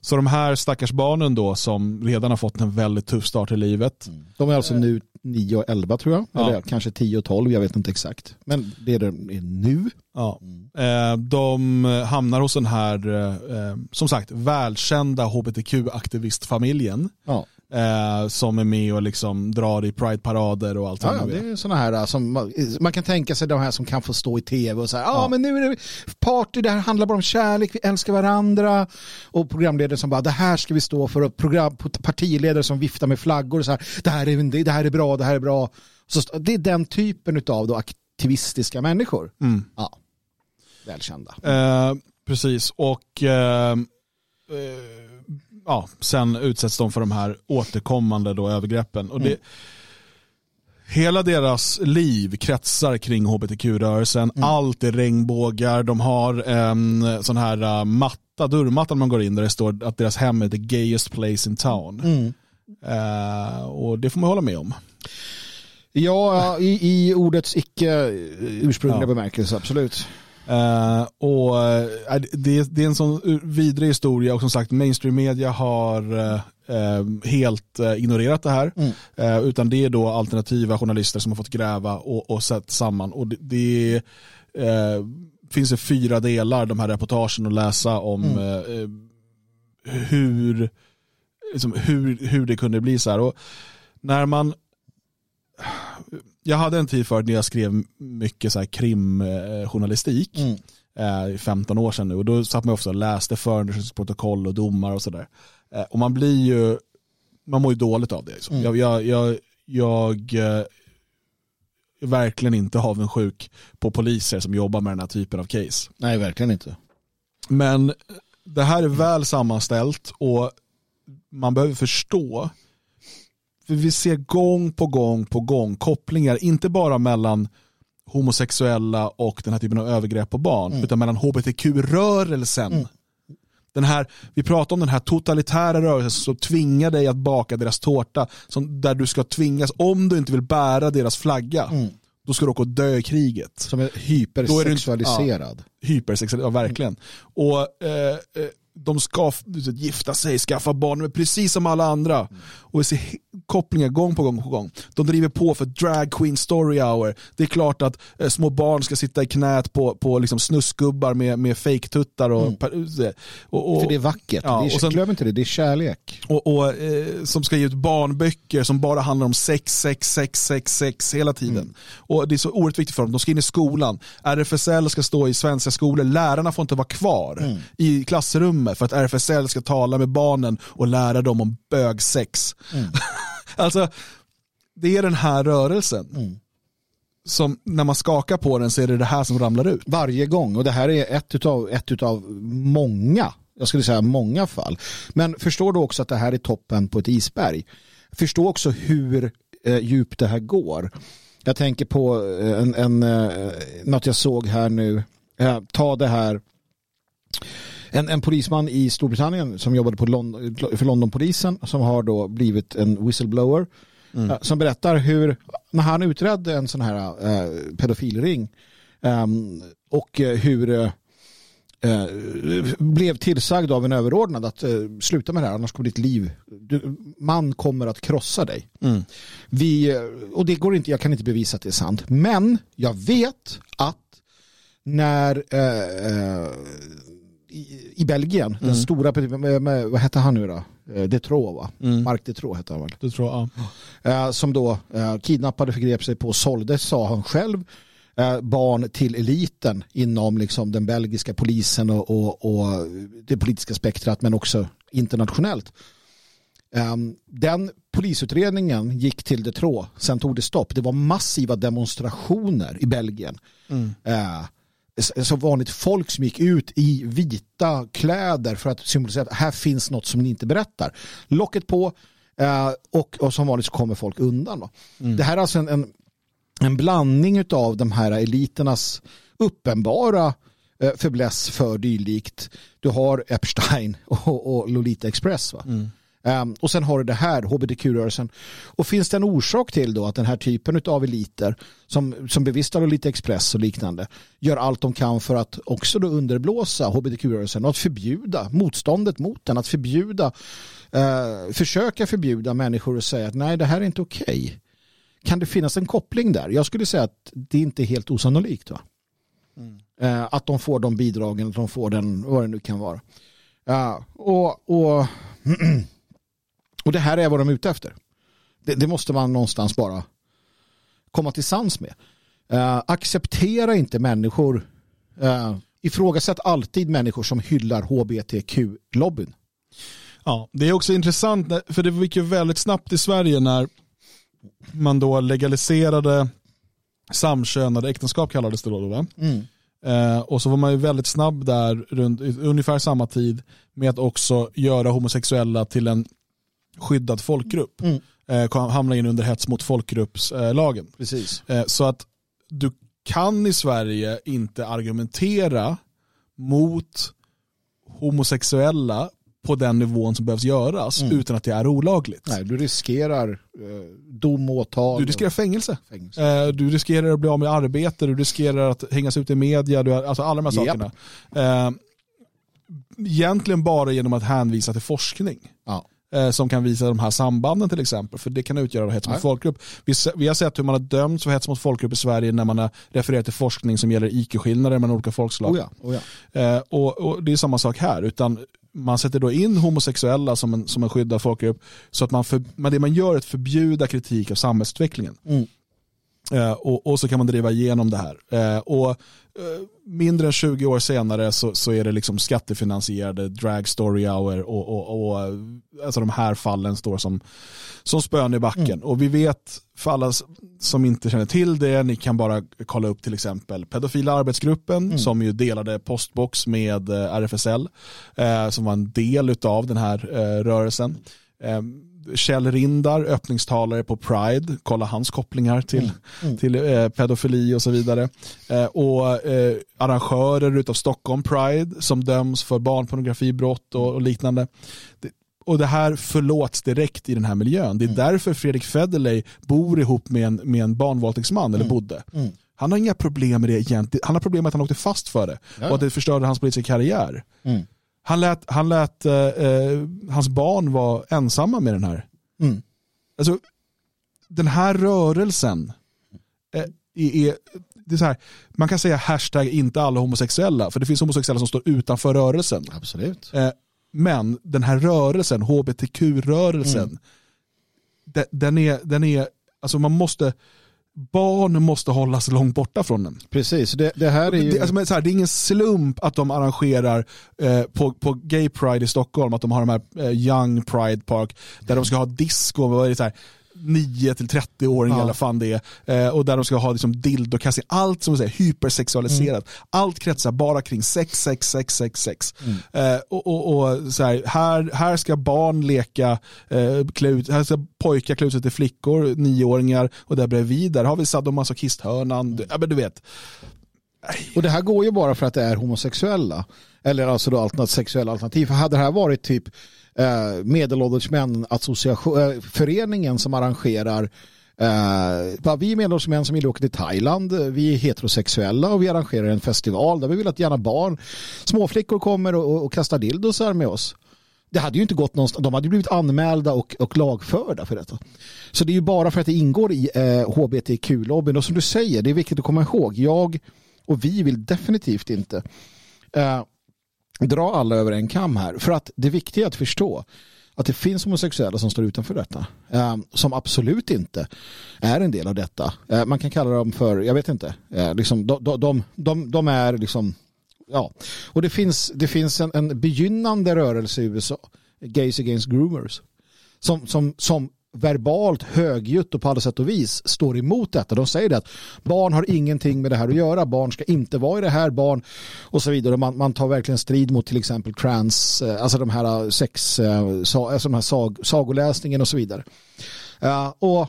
Så de här stackars barnen då som redan har fått en väldigt tuff start i livet. De är alltså nu 9 och 11 tror jag. Ja. Eller kanske 10 och 12, jag vet inte exakt. Men det är det nu. Ja. Eh, de hamnar hos den här, som sagt, välkända hbtq-aktivistfamiljen. Ja. Eh, som är med och liksom drar i Pride-parader och allt Ja, ja, det är sådana här äh, som man, man kan tänka sig de här som kan få stå i tv och säga ja Ja. men nu är det party, det här handlar bara om kärlek, vi älskar varandra och programledare som bara det här ska vi stå för och program, partiledare som viftar med flaggor och så här det här är, det här är bra, det här är bra. Så, det är den typen av aktivistiska människor. Mm. Ja. Välkända. Eh, precis, och eh, eh, ja, sen utsätts de för de här återkommande då övergreppen. Och det, Hela deras liv kretsar kring hbtq-rörelsen. Allt är regnbågar. De har en sån här uh, matta, dörrmatta när man går in där det står att deras hem är the gayest place in town. Eh, och det får man hålla med om. Ja, i, i ordets icke ursprungliga Ja. bemärkelse, absolut. Eh, och eh, det, det är en sån vidrig historia och som sagt mainstream media har eh, helt ignorerat det här. Eh, utan det är då alternativa journalister som har fått gräva och, och sett samman. Och det, det finns det fyra delar de här reportagen att läsa om Mm. hur, liksom, hur, hur det kunde bli så här. Och när man jag hade en tid förut när jag skrev mycket så här krimjournalistik. Mm. Eh, i 15 år sedan nu. Och då satt man ofta och läste förundersökningsprotokoll och domar och sådär. Eh, och man blir ju, man mår ju dåligt av det. Liksom. Mm. Jag, jag, jag, jag eh, är verkligen inte avundsjuk på poliser som jobbar med den här typen av case. Nej, verkligen inte. Men det här är väl sammanställt och man behöver förstå. Vi ser gång på gång på gång kopplingar, inte bara mellan homosexuella och den här typen av övergrepp på barn, Mm. utan mellan hbtq-rörelsen. Den här, vi pratar om den här totalitära rörelsen som tvingar dig att baka deras tårta, som, där du ska tvingas, om du inte vill bära deras flagga, då ska du åka och dö i kriget. Mm. Som är hypersexualiserad. Ja, hypersexualiserad, ja verkligen. Och eh, eh, de ska gifta sig, skaffa barn, men precis som alla andra. Och vi ser kopplingar gång på gång på gång. De driver på för drag queen story hour. Det är klart att eh, små barn ska sitta i knät på, på liksom snusgubbar med, med fejktuttar. Och, per- och, och, För det är vackert. Ja, det är, och sen- glöm inte det, det är kärlek. och, och eh, som ska ge ut barnböcker som bara handlar om sex, sex, sex, sex, sex hela tiden. Mm. Och Det är så oerhört viktigt för dem. De ska in i skolan. RFSL ska stå i svenska skolor. Lärarna får inte vara kvar Mm. i klassrummet för att RFSL ska tala med barnen och lära dem om bögsex. Mm. alltså, det är den här rörelsen. Mm. Som när man skakar på den så är det det här som ramlar ut. Varje gång. Och det här är ett utav, ett utav många, jag skulle säga många fall. Men förstår du också att det här är toppen på ett isberg. Förstå också hur eh, djupt det här går. Jag tänker på eh, en, en, eh, något jag såg här nu. Eh, ta det här en, en polisman i Storbritannien som jobbade på Lond för Londonpolisen som har då blivit en whistleblower eh, som berättar hur när han utredde en sån här eh, pedofilring ehm, och eh, hur eh, eh, blev tillsagd av en överordnad att eh, sluta med det här annars kommer ditt liv du, man kommer att krossa dig. Vi, eh, och det går inte, jag kan inte bevisa att det är sant men jag vet att när eh, i, i Belgien, den stora, med, med, vad hette han nu då? Eh, Detraux va? Mark Detraux hette han väl? Du tror, ja. Eh, som då eh, kidnappade, förgrep sig på och sålde, sa han själv, eh, barn till eliten inom liksom, den belgiska polisen och, och, och det politiska spektrat men också internationellt. Eh, den polisutredningen gick till Detroit, sen tog det stopp. Det var massiva demonstrationer i Belgien. Eh, så vanligt folk som gick ut i vita kläder för att symbolisera att här finns något som ni inte berättar. Locket på eh, och, och som vanligt så kommer folk undan. Då. Det här är alltså en, en, en blandning av de här eliternas uppenbara eh, fäbless för dylikt. Du har Epstein och, och Lolita Express. Va? Um, och sen har du det här, hbtq-rörelsen. Och finns det en orsak till då att den här typen av eliter som, som bevistar Lolita Express och liknande gör allt de kan för att också då underblåsa hbtq-rörelsen och att förbjuda motståndet mot den, att förbjuda, uh, försöka förbjuda människor att säga att nej det här är inte okej. Kan det finnas en koppling där? Jag skulle säga att det inte är helt osannolikt. Va? Uh, att de får de bidragen, att de får den, vad det nu kan vara. Ja, och, och och det här är vad de är ute efter. Det, det måste man någonstans bara komma till sans med. Uh, acceptera inte människor, uh, ifrågasätt alltid människor som hyllar hbtq-lobbyn. Ja, det är också intressant, för det gick ju väldigt snabbt i Sverige när man då legaliserade samkönade äktenskap kallades det då. Va? Eh, och så var man ju väldigt snabb där runt ungefär samma tid med att också göra homosexuella till en skyddad folkgrupp. Eh, kom- hamna in under hets mot folkgruppslagen. Precis. Eh, så att du kan i Sverige inte argumentera mot homosexuella på den nivån som behövs göras utan att det är olagligt. Nej, du riskerar eh, dom, åtal. Du riskerar fängelse. Fängelse. Eh, Du riskerar att bli av med arbete, du riskerar att hängas ut i media, du, alltså alla de här Japp. sakerna. Eh, Egentligen bara genom att hänvisa till forskning. Eh, Som kan visa de här sambanden till exempel. För det kan utgöra hets mot folkgrupp. Vi, vi har sett hur man har dömts för hets mot folkgrupp i Sverige när man har refererat till forskning som gäller IQ-skillnader mellan olika folkslag. Oh ja, oh ja. Eh, och, och Det är samma sak här. Utan man sätter då in homosexuella som en, som en skyddad folkgrupp. Så att man för, men det man gör är att förbjuda kritik av samhällsutvecklingen. Mm. Eh, och, och så kan man driva igenom det här. Eh, och eh, Mindre än 20 år senare så, så är det liksom skattefinansierade drag story hour och, och, och eh, alltså de här fallen står som, som spön i backen. Och vi vet, för alla som inte känner till det, ni kan bara kolla upp till exempel pedofila arbetsgruppen som ju delade postbox med eh, RFSL eh, som var en del av den här rörelsen. Kjell Rindar, öppningstalare på Pride, kolla hans kopplingar till, Mm. Mm. till eh, pedofili och så vidare. Eh, och eh, arrangörer utav Stockholm Pride som döms för barnpornografibrott och, och liknande. Det, och det här förlåts direkt i den här miljön. Det är därför Fredrik Federley bor ihop med en, med en barnvåldtäktsman, eller bodde. Mm. Han har inga problem med det egentligen. Han har problem med att han åkte fast för det Ja. och att det förstörde hans politiska karriär. Han lät, han lät eh, eh, hans barn vara ensamma med den här. Mm. Alltså, den här rörelsen eh, är, är, det är så här, man kan säga hashtag inte alla homosexuella, för det finns homosexuella som står utanför rörelsen. Absolut. Eh, men den här rörelsen, hbtq-rörelsen, Mm. de- den är, den är, alltså man måste, barn måste hållas långt borta från den. Precis, det, det här är ju... Det, alltså, så här, det är ingen slump att de arrangerar eh, på, på Gay Pride i Stockholm, att de har de här eh, Young Pride Park, där de ska ha disco, vad är det, så här, 9 till 30-åringar Ja. eller fan det är. Eh, och där de ska ha liksom dildokasting, allt som är hypersexualiserat. Allt kretsar bara kring sex, sex, sex, sex, sex. Eh, och och, och så här, här, här ska barn leka, eh, klä ut, här ska pojkar klä ut sig till flickor, nioåringar, och där bredvid, där har vi sadomasochisthörnan, ja men du vet. Och det här går ju bara för att det är homosexuella. Eller alltså då alternat, sexuella alternativ. För hade det här varit typ eh, medelålders män association, eh, föreningen som arrangerar eh, vi är medelålders män som vill åka till Thailand, vi är heterosexuella och vi arrangerar en festival där vi vill att gärna barn, småflickor kommer och, och, och kastar dildosar med oss. Det hade ju inte gått någonstans, de hade blivit anmälda och, och lagförda för detta. Så det är ju bara för att det ingår i eh, hbtq-lobbyn och som du säger, det är viktigt att komma ihåg, jag och vi vill definitivt inte eh, dra alla över en kam här. För att det viktiga är att förstå att det finns homosexuella som står utanför detta. Ehm, som absolut inte är en del av detta. Ehm, man kan kalla dem för, jag vet inte, eh, liksom, de, de, de, de, de är liksom, ja. Och det finns, det finns en, en begynnande rörelse i USA, Gays Against Groomers, som, som, som verbalt högljutt och på alla sätt och vis står emot detta. De säger det att barn har ingenting med det här att göra, barn ska inte vara i det här, barn och så vidare. Man, man tar verkligen strid mot till exempel trans, eh, alltså de här eh, sex, eh, alltså de här sag, sagoläsningen och så vidare. Och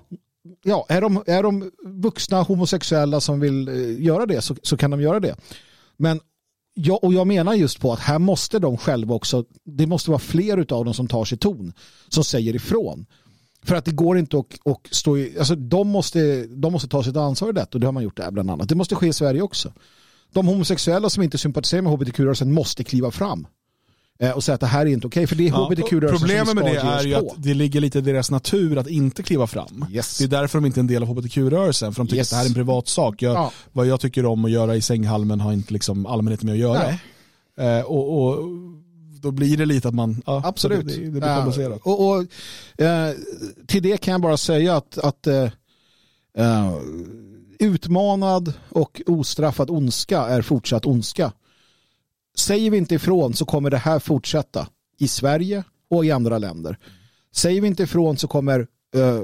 ja, är de, är de vuxna homosexuella som vill göra det så, så kan de göra det. Men Ja, och jag menar just på att här måste de själva också, det måste vara fler av dem som tar sig ton, som säger ifrån. För att det går inte att och stå i, alltså de måste, de måste ta sitt ansvar i detta och det har man gjort där bland annat. Det måste ske i Sverige också. De homosexuella som inte sympatiserar med hbtq-rörelsen måste kliva fram eh, och säga att det här är inte okej, för det är Ja, hbtq-rörelsen Problemet med det är ju att det ligger lite i deras natur att inte kliva fram. Yes. Det är därför de inte är en del av hbtq-rörelsen, för de tycker Yes. att det här är en privat sak. Jag, Ja. Vad jag tycker om att göra i sänghalmen har inte liksom allmänheten med att göra. Eh, och, och då blir det lite att man, ja, Absolut. Det, det, blir Ja, komplicerat. och, och, eh, till det kan jag bara säga att, att eh, eh, utmanad och ostraffad ondska är fortsatt ondska. Säger vi inte ifrån så kommer det här fortsätta i Sverige och i andra länder. Säger vi inte ifrån så kommer eh,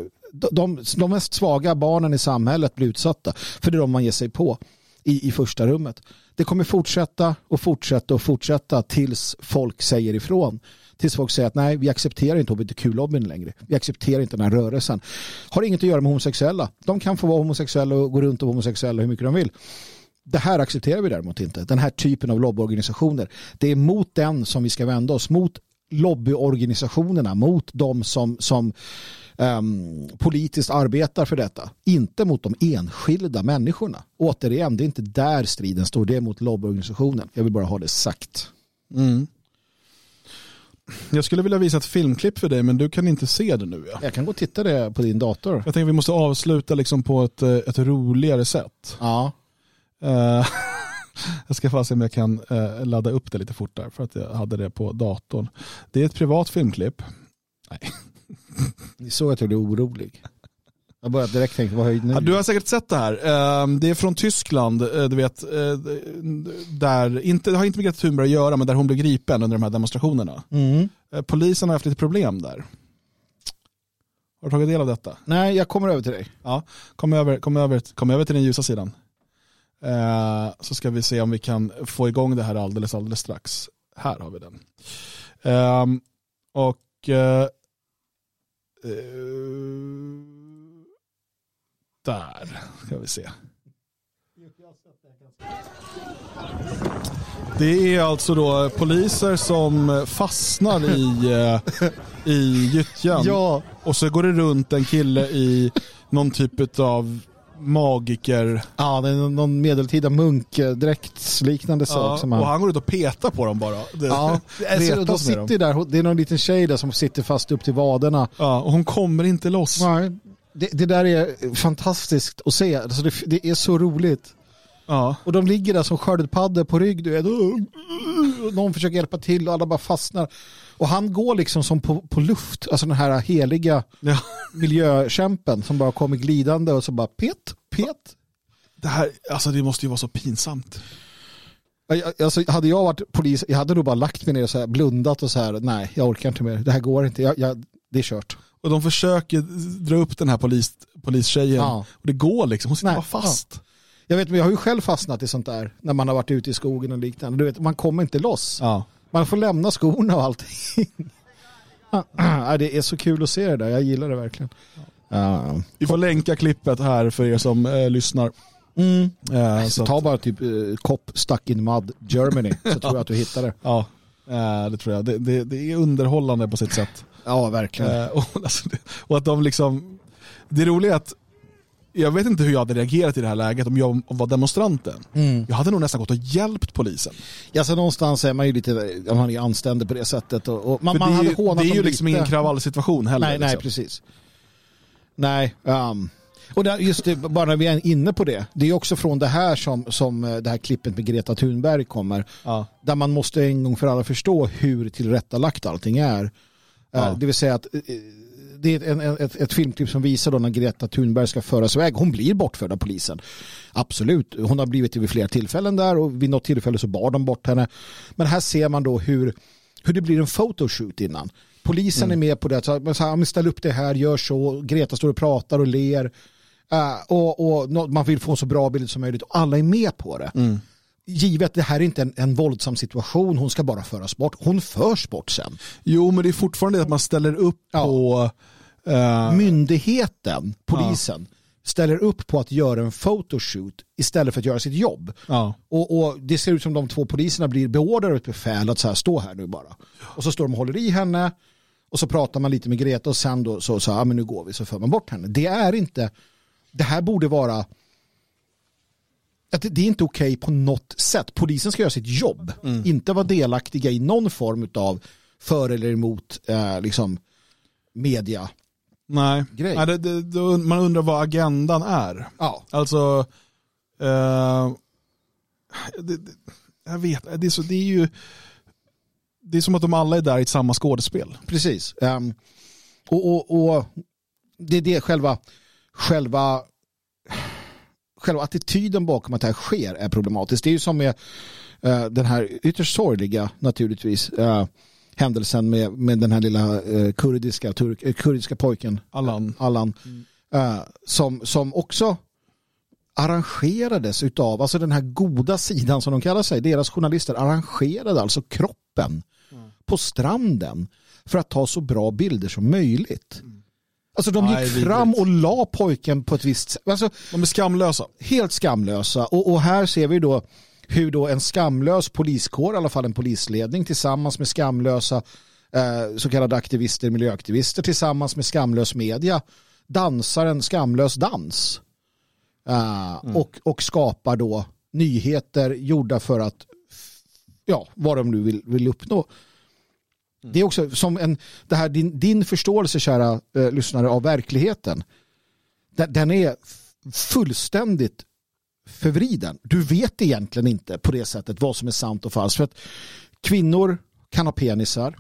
de, de mest svaga barnen i samhället bli utsatta. För det är de man ger sig på i, i första rummet. Det kommer fortsätta och fortsätta och fortsätta tills folk säger ifrån. Tills folk säger att nej, vi accepterar inte hbtq-lobbyn längre. Vi accepterar inte den här rörelsen. Har inget att göra med homosexuella. De kan få vara homosexuella och gå runt och vara homosexuella hur mycket de vill. Det här accepterar vi däremot inte. Den här typen av lobbyorganisationer. Det är mot den som vi ska vända oss. Mot lobbyorganisationerna. Mot de som, som ehm, politiskt arbetar för detta. Inte mot de enskilda människorna. Återigen, det är inte där striden står. Det är mot lobbyorganisationen. Jag vill bara ha det sagt. Mm. Jag skulle vilja visa ett filmklipp för dig men du kan inte se det nu. Ja. Jag kan gå och titta det på din dator. Jag tänker att vi måste avsluta liksom på ett, eh, ett roligare sätt. Ja. Eh, jag ska bara se om jag kan eh, ladda upp det lite fortare för att jag hade det på datorn. Det är ett privat filmklipp. Nej. Ni såg att jag blev orolig. Jag började direkt tänka, vad höjd nu? Ja, du har säkert sett det här. Eh, Det är från Tyskland, eh, du vet, eh, där, inte, det har inte med Greta Thunberg att göra, men där hon blev gripen under de här demonstrationerna. Mm. Eh, Polisen har haft lite problem där. Har du tagit del av detta? Nej, jag kommer över till dig. Ja, kom över, kom över, kom över till den ljusa sidan. Eh, så ska vi se om vi kan få igång det här alldeles, alldeles strax. Här har vi den. Ehm, och eh, Eh, där ska vi se. Det är alltså då poliser som fastnar i, eh, i gyttjan. Ja. Och så går det runt en kille i någon typ av magiker. Ja, det är någon medeltida munkdräktsliknande sak. Ja, som och han går ut och petar på dem bara. Det, Ja, alltså, de sitter där, det är någon liten tjej där som sitter fast upp till vaderna. Ja, och hon kommer inte loss. Nej, det, det där är fantastiskt att se. Alltså det, det är så roligt. Ja. Och de ligger där som skördpaddor på rygg. Du vet. Någon försöker hjälpa till och alla bara fastnar. Och han går liksom som på, på luft. Alltså den här heliga Ja. miljökämpen som bara kommer glidande och så bara pet, pet. Det, här, alltså det måste ju vara så pinsamt. Alltså, hade jag varit polis, jag hade nog bara lagt mig ner och så här, blundat och så här, nej jag orkar inte mer, det här går inte, jag, jag, det är kört. Och de försöker dra upp den här polis, polistjejen. Ja. Och det går liksom, hon sitter Nej, bara fast. Jag vet, men jag har ju själv fastnat i sånt där när man har varit ute i skogen och liknande. Du vet, man kommer inte loss. Ja. Man får lämna skorna och allting. Det är så kul att se det där, jag gillar det verkligen. Ja. Vi får länka klippet här för er som eh, lyssnar. Mm. Eh, så att, ta bara typ uh, Cop Stuck in Mud Germany så tror jag att du hittar det. ja, det tror jag. Det, det, det är underhållande på sitt sätt. Ja, verkligen. Och, alltså, det, och att de liksom... Det roliga är att jag vet inte hur jag hade reagerat i det här läget om jag var demonstranten. Mm. Jag hade nog nästan gått och hjälpt polisen. Ja, så någonstans är man ju lite, man är anständig på det sättet. Och, och man, man det hade ju, hånat det är ju liksom lite. ingen kravallsituation heller. Nej, nej, liksom. precis. Nej, um, och där, just det, bara när vi är inne på det. Det är också från det här som, som eh, det här klippet med Greta Thunberg kommer. Ja. Där man måste en gång för alla förstå hur tillrättalagt allting är. Eh, Ja. Det vill säga att eh, det är en, en, ett, ett filmklipp som visar då när Greta Thunberg ska föras iväg. Hon blir bortförd av polisen. Absolut, hon har blivit det vid flera tillfällen där och vid något tillfälle så bar de bort henne. Men här ser man då hur, hur det blir en photoshoot innan. Polisen är med på det, så, så här, "Ja, men ställ upp det här, gör så. Greta står och pratar och ler. Eh, och, och man vill få så bra bild som möjligt och alla är med på det. Givet det här är inte en, en våldsam situation, hon ska bara föras bort. Hon förs bort sen. Jo, men det är fortfarande att man ställer upp Ja. på... eh, Myndigheten, polisen, ställer upp på att göra en photoshoot istället för att göra sitt jobb. ja. Och, och det ser ut som de två poliserna blir beordrade ett befäl att så här, stå här nu bara. Och så står de och håller i henne och så pratar man lite med Greta och sen då så, så ja men nu går vi så för man bort henne. Det är inte, det här borde vara att det, är inte okej på något sätt. Polisen ska göra sitt jobb, inte vara delaktiga i någon form av för eller emot eh, liksom media. Nej, Grej. Nej det, det, man undrar vad agendan är. Ja. Alltså, eh, det, jag vet, det är, så, det är ju det är som att de alla är där i samma skådespel. Precis. Ehm, och, och, och det är det själva, själva, själva attityden bakom att det här sker är problematiskt. Det är ju som med eh, den här ytterst sorgliga naturligtvis eh, händelsen med, med den här lilla eh, kurdiska, turk, kurdiska pojken Allan. Allan eh, som, som också arrangerades utav, alltså den här goda sidan som de kallar sig, deras journalister arrangerade alltså kroppen på stranden för att ta så bra bilder som möjligt. Alltså de Nej, gick vidrigt. fram och la pojken på ett visst sätt. Alltså, De är skamlösa. helt skamlösa. Och, och här ser vi då hur då en skamlös poliskår, i alla fall en polisledning tillsammans med skamlösa eh, så kallade aktivister, miljöaktivister tillsammans med skamlös media dansar en skamlös dans. Eh, och, och skapar då nyheter gjorda för att ja, vad de nu vill, vill uppnå. Mm. Det är också som en, det här, din, din förståelse kära eh, lyssnare av verkligheten. Den, den är fullständigt förvriden. Du vet egentligen inte på det sättet vad som är sant och falskt. För att kvinnor kan ha penisar.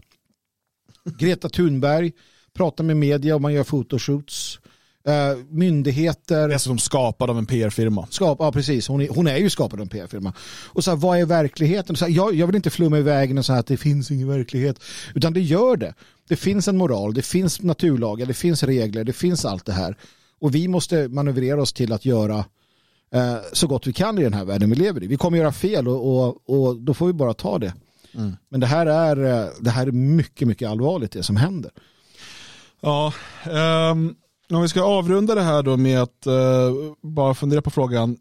Greta Thunberg pratar med media och man gör fotoshoots. Eh, myndigheter Dessutom skapad av en PR-firma. skap, ja precis, hon är, hon är ju skapad av en PR-firma. Och så här, vad är verkligheten? Så här, jag, jag vill inte flumma i vägen och säga att det finns ingen verklighet. Utan det gör det. Det finns en moral, det finns naturlagar, det finns regler, det finns allt det här. Och vi måste manövrera oss till att göra eh, så gott vi kan i den här världen vi lever i. Vi kommer göra fel och, och, och då får vi bara ta det. Men det här, är, eh, det här är mycket, mycket allvarligt det som händer. Ja, ehm, om vi ska avrunda det här då med att eh, bara fundera på frågan,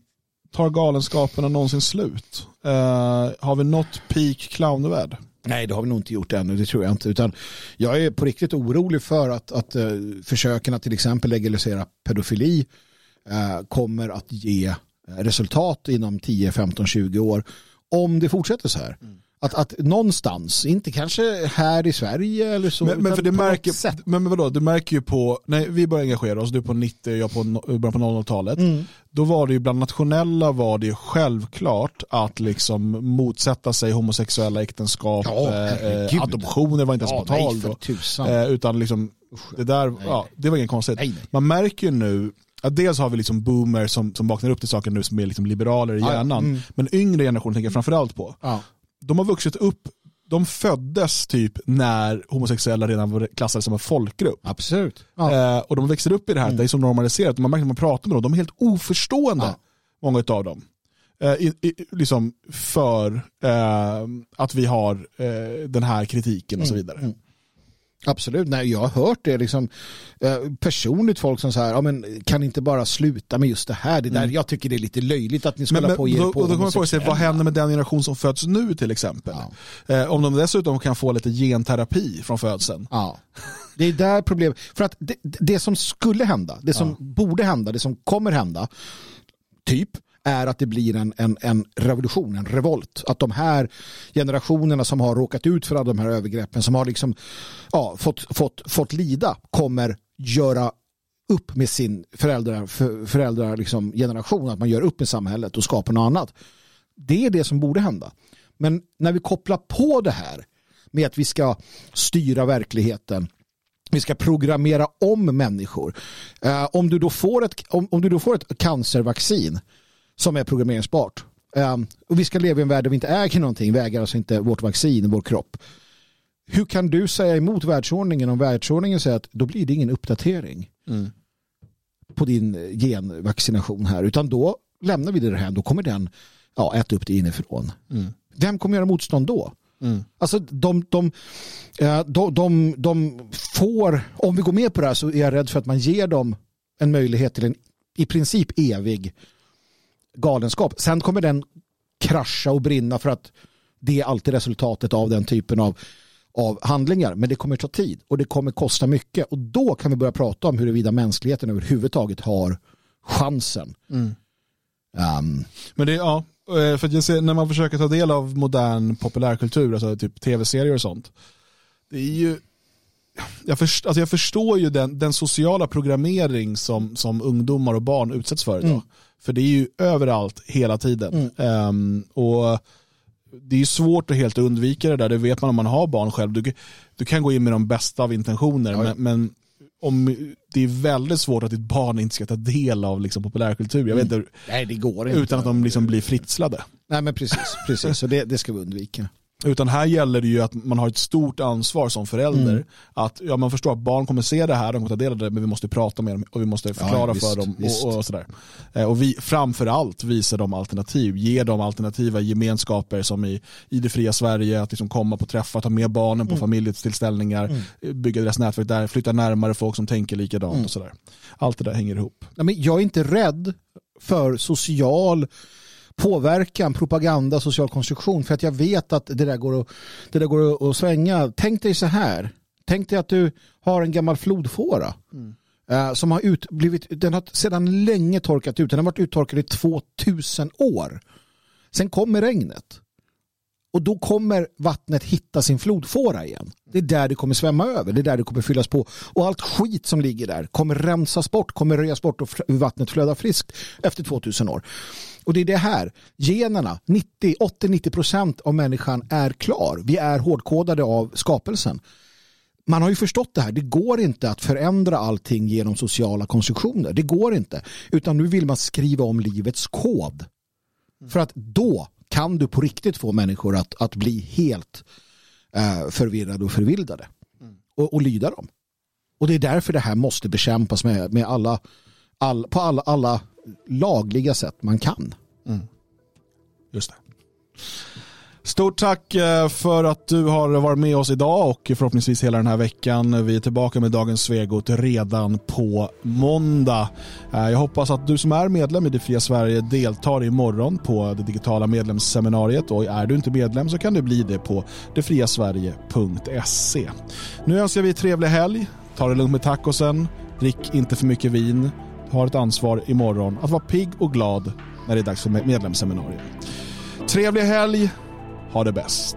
tar galenskaperna någonsin slut? Eh, har vi nått peak clownvärld? Nej, det har vi nog inte gjort ännu, det tror jag inte. Utan jag är på riktigt orolig för att, att uh, försöken att till exempel legalisera pedofili uh, kommer att ge resultat inom 10, 15, 20 år om det fortsätter så här. Mm. Att, att någonstans, inte kanske här i Sverige eller så. Men, men för det märker, men, men vadå, du märker ju på, när vi började engagera oss, du på 90 och jag på början på 00-talet, mm. då var det ju bland nationella var det självklart att liksom motsätta sig homosexuella äktenskap, ja, eh, adoptioner var inte ens ja, på tal då. Eh, utan liksom, det där, nej, ja, det var inget konstigt. Nej, nej. Man märker ju nu att dels har vi liksom boomer som, som vaknar upp till saker nu som är liksom liberaler i hjärnan. Ja, mm. Men yngre generationer tänker jag framförallt på. Ja de har vuxit upp de föddes typ när homosexuella redan var klassade som en folkgrupp. Absolut. Ja. Eh, och de växer upp i det här, mm. det är så normaliserat. Man märker när man pratar med dem, de är helt oförstående, ja. många av dem. Eh, i, i, liksom för eh, att vi har eh, den här kritiken och så mm. vidare. Mm. Absolut, nej, jag har hört det liksom, eh, personligt folk som säger, ja, men kan inte bara sluta med just det här, det där, mm. jag tycker det är lite löjligt att ni ska hålla på och ge då, på. Och då kommer sig, vad händer med den generation som föds nu till exempel? Ja. Eh, om de dessutom kan få lite genterapi från födseln. Ja. Det är där problemet, för att det, det som skulle hända, det som ja. borde hända, det som kommer hända, typ, är att det blir en, en, en revolution, en revolt. Att de här generationerna som har råkat ut för alla de här övergreppen, som har liksom, ja, fått, fått, fått lida, kommer göra upp med sin föräldrar, för, föräldrar liksom generation, att man gör upp med samhället och skapar något annat. Det är det som borde hända. Men när vi kopplar på det här med att vi ska styra verkligheten vi ska programmera om människor. Eh, om, du då får ett, om, om du då får ett cancervaccin som är programmeringsbart. Um, och vi ska leva i en värld där vi inte äger någonting, vi äger alltså inte vårt vaccin, vår kropp. Hur kan du säga emot världsordningen om världsordningen säger att då blir det ingen uppdatering mm. på din genvaccination här, utan då lämnar vi det här, då kommer den ja, äta upp det inifrån. Mm. Vem kommer göra motstånd då? Mm. Alltså de, de, de, de, de får, om vi går med på det här så är jag rädd för att man ger dem en möjlighet till en i princip evig galenskap. Sen kommer den krascha och brinna för att det är alltid resultatet av den typen av, av handlingar. Men det kommer ta tid och det kommer kosta mycket. Och då kan vi börja prata om huruvida mänskligheten överhuvudtaget har chansen. Mm. Um, Men det, ja, eh, för jag ser, när man försöker ta del av modern populärkultur, alltså typ tv-serier och sånt. Det är ju jag, först, alltså jag förstår ju den, den sociala programmering som, som ungdomar och barn utsätts för idag. Mm. För det är ju överallt hela tiden. Mm. Um, och det är svårt att helt undvika det där, det vet man om man har barn själv. Du, du kan gå in med de bästa av intentioner, ja. men, men, om, det är väldigt svårt att ditt barn inte ska ta del av liksom, populärkultur. Jag vet mm. inte, Nej, det går inte. Utan att de liksom blir fritslade. Nej men precis, precis. så det, det ska vi undvika. Utan här gäller det ju att man har ett stort ansvar som förälder. Mm. Att ja, man förstår att barn kommer se det här, de kommer ta del av det, men vi måste prata med dem och vi måste förklara ja, visst, för dem. Och, och, sådär. Eh, och vi framförallt visa dem alternativ, ge dem alternativa gemenskaper som i, i det fria Sverige, att liksom komma på träffar, ta med barnen på mm. familjetillställningar, mm. Eh, bygga deras nätverk där, flytta närmare folk som tänker likadant mm. och sådär. Allt det där hänger ihop. Ja, men jag är inte rädd för social påverkan, propaganda, social konstruktion för att jag vet att det där går att, det där går att, svänga. Tänk dig så här. Tänk dig att du har en gammal flodfåra mm. uh, som har ut, blivit, den har sedan länge torkat ut. Den har varit uttorkad i 2000 år. Sen kommer regnet. Och då kommer vattnet hitta sin flodfåra igen. Det är där det kommer svämma över, det är där det kommer fyllas på. Och allt skit som ligger där kommer rensas bort, kommer röjas bort och vattnet flödar friskt efter 2000 år. Och det är det här, generna, 80-90% av människan är klar. Vi är hårdkodade av skapelsen. Man har ju förstått det här, det går inte att förändra allting genom sociala konstruktioner. Det går inte. Utan nu vill man skriva om livets kod. För att då kan du på riktigt få människor att, att bli helt eh, förvirrade och förvildade. Och, och lyda dem. Och det är därför det här måste bekämpas med, med alla, all, på alla, alla lagliga sätt man kan. Mm. Just det. Stort tack eh, för att du har varit med oss idag och förhoppningsvis hela den här veckan. Vi är tillbaka med dagens Svegot redan på måndag. Eh, jag hoppas att du som är medlem i Det Fria Sverige deltar imorgon på det digitala medlemsseminariet och är du inte medlem så kan du bli det på detfriasverige.se. Nu önskar vi trevlig helg. Ta det lugnt med tacosen. Drick inte för mycket vin. Har ett ansvar imorgon att vara pigg och glad när det är dags för medlemsseminariet. Trevlig helg. Ha det bäst.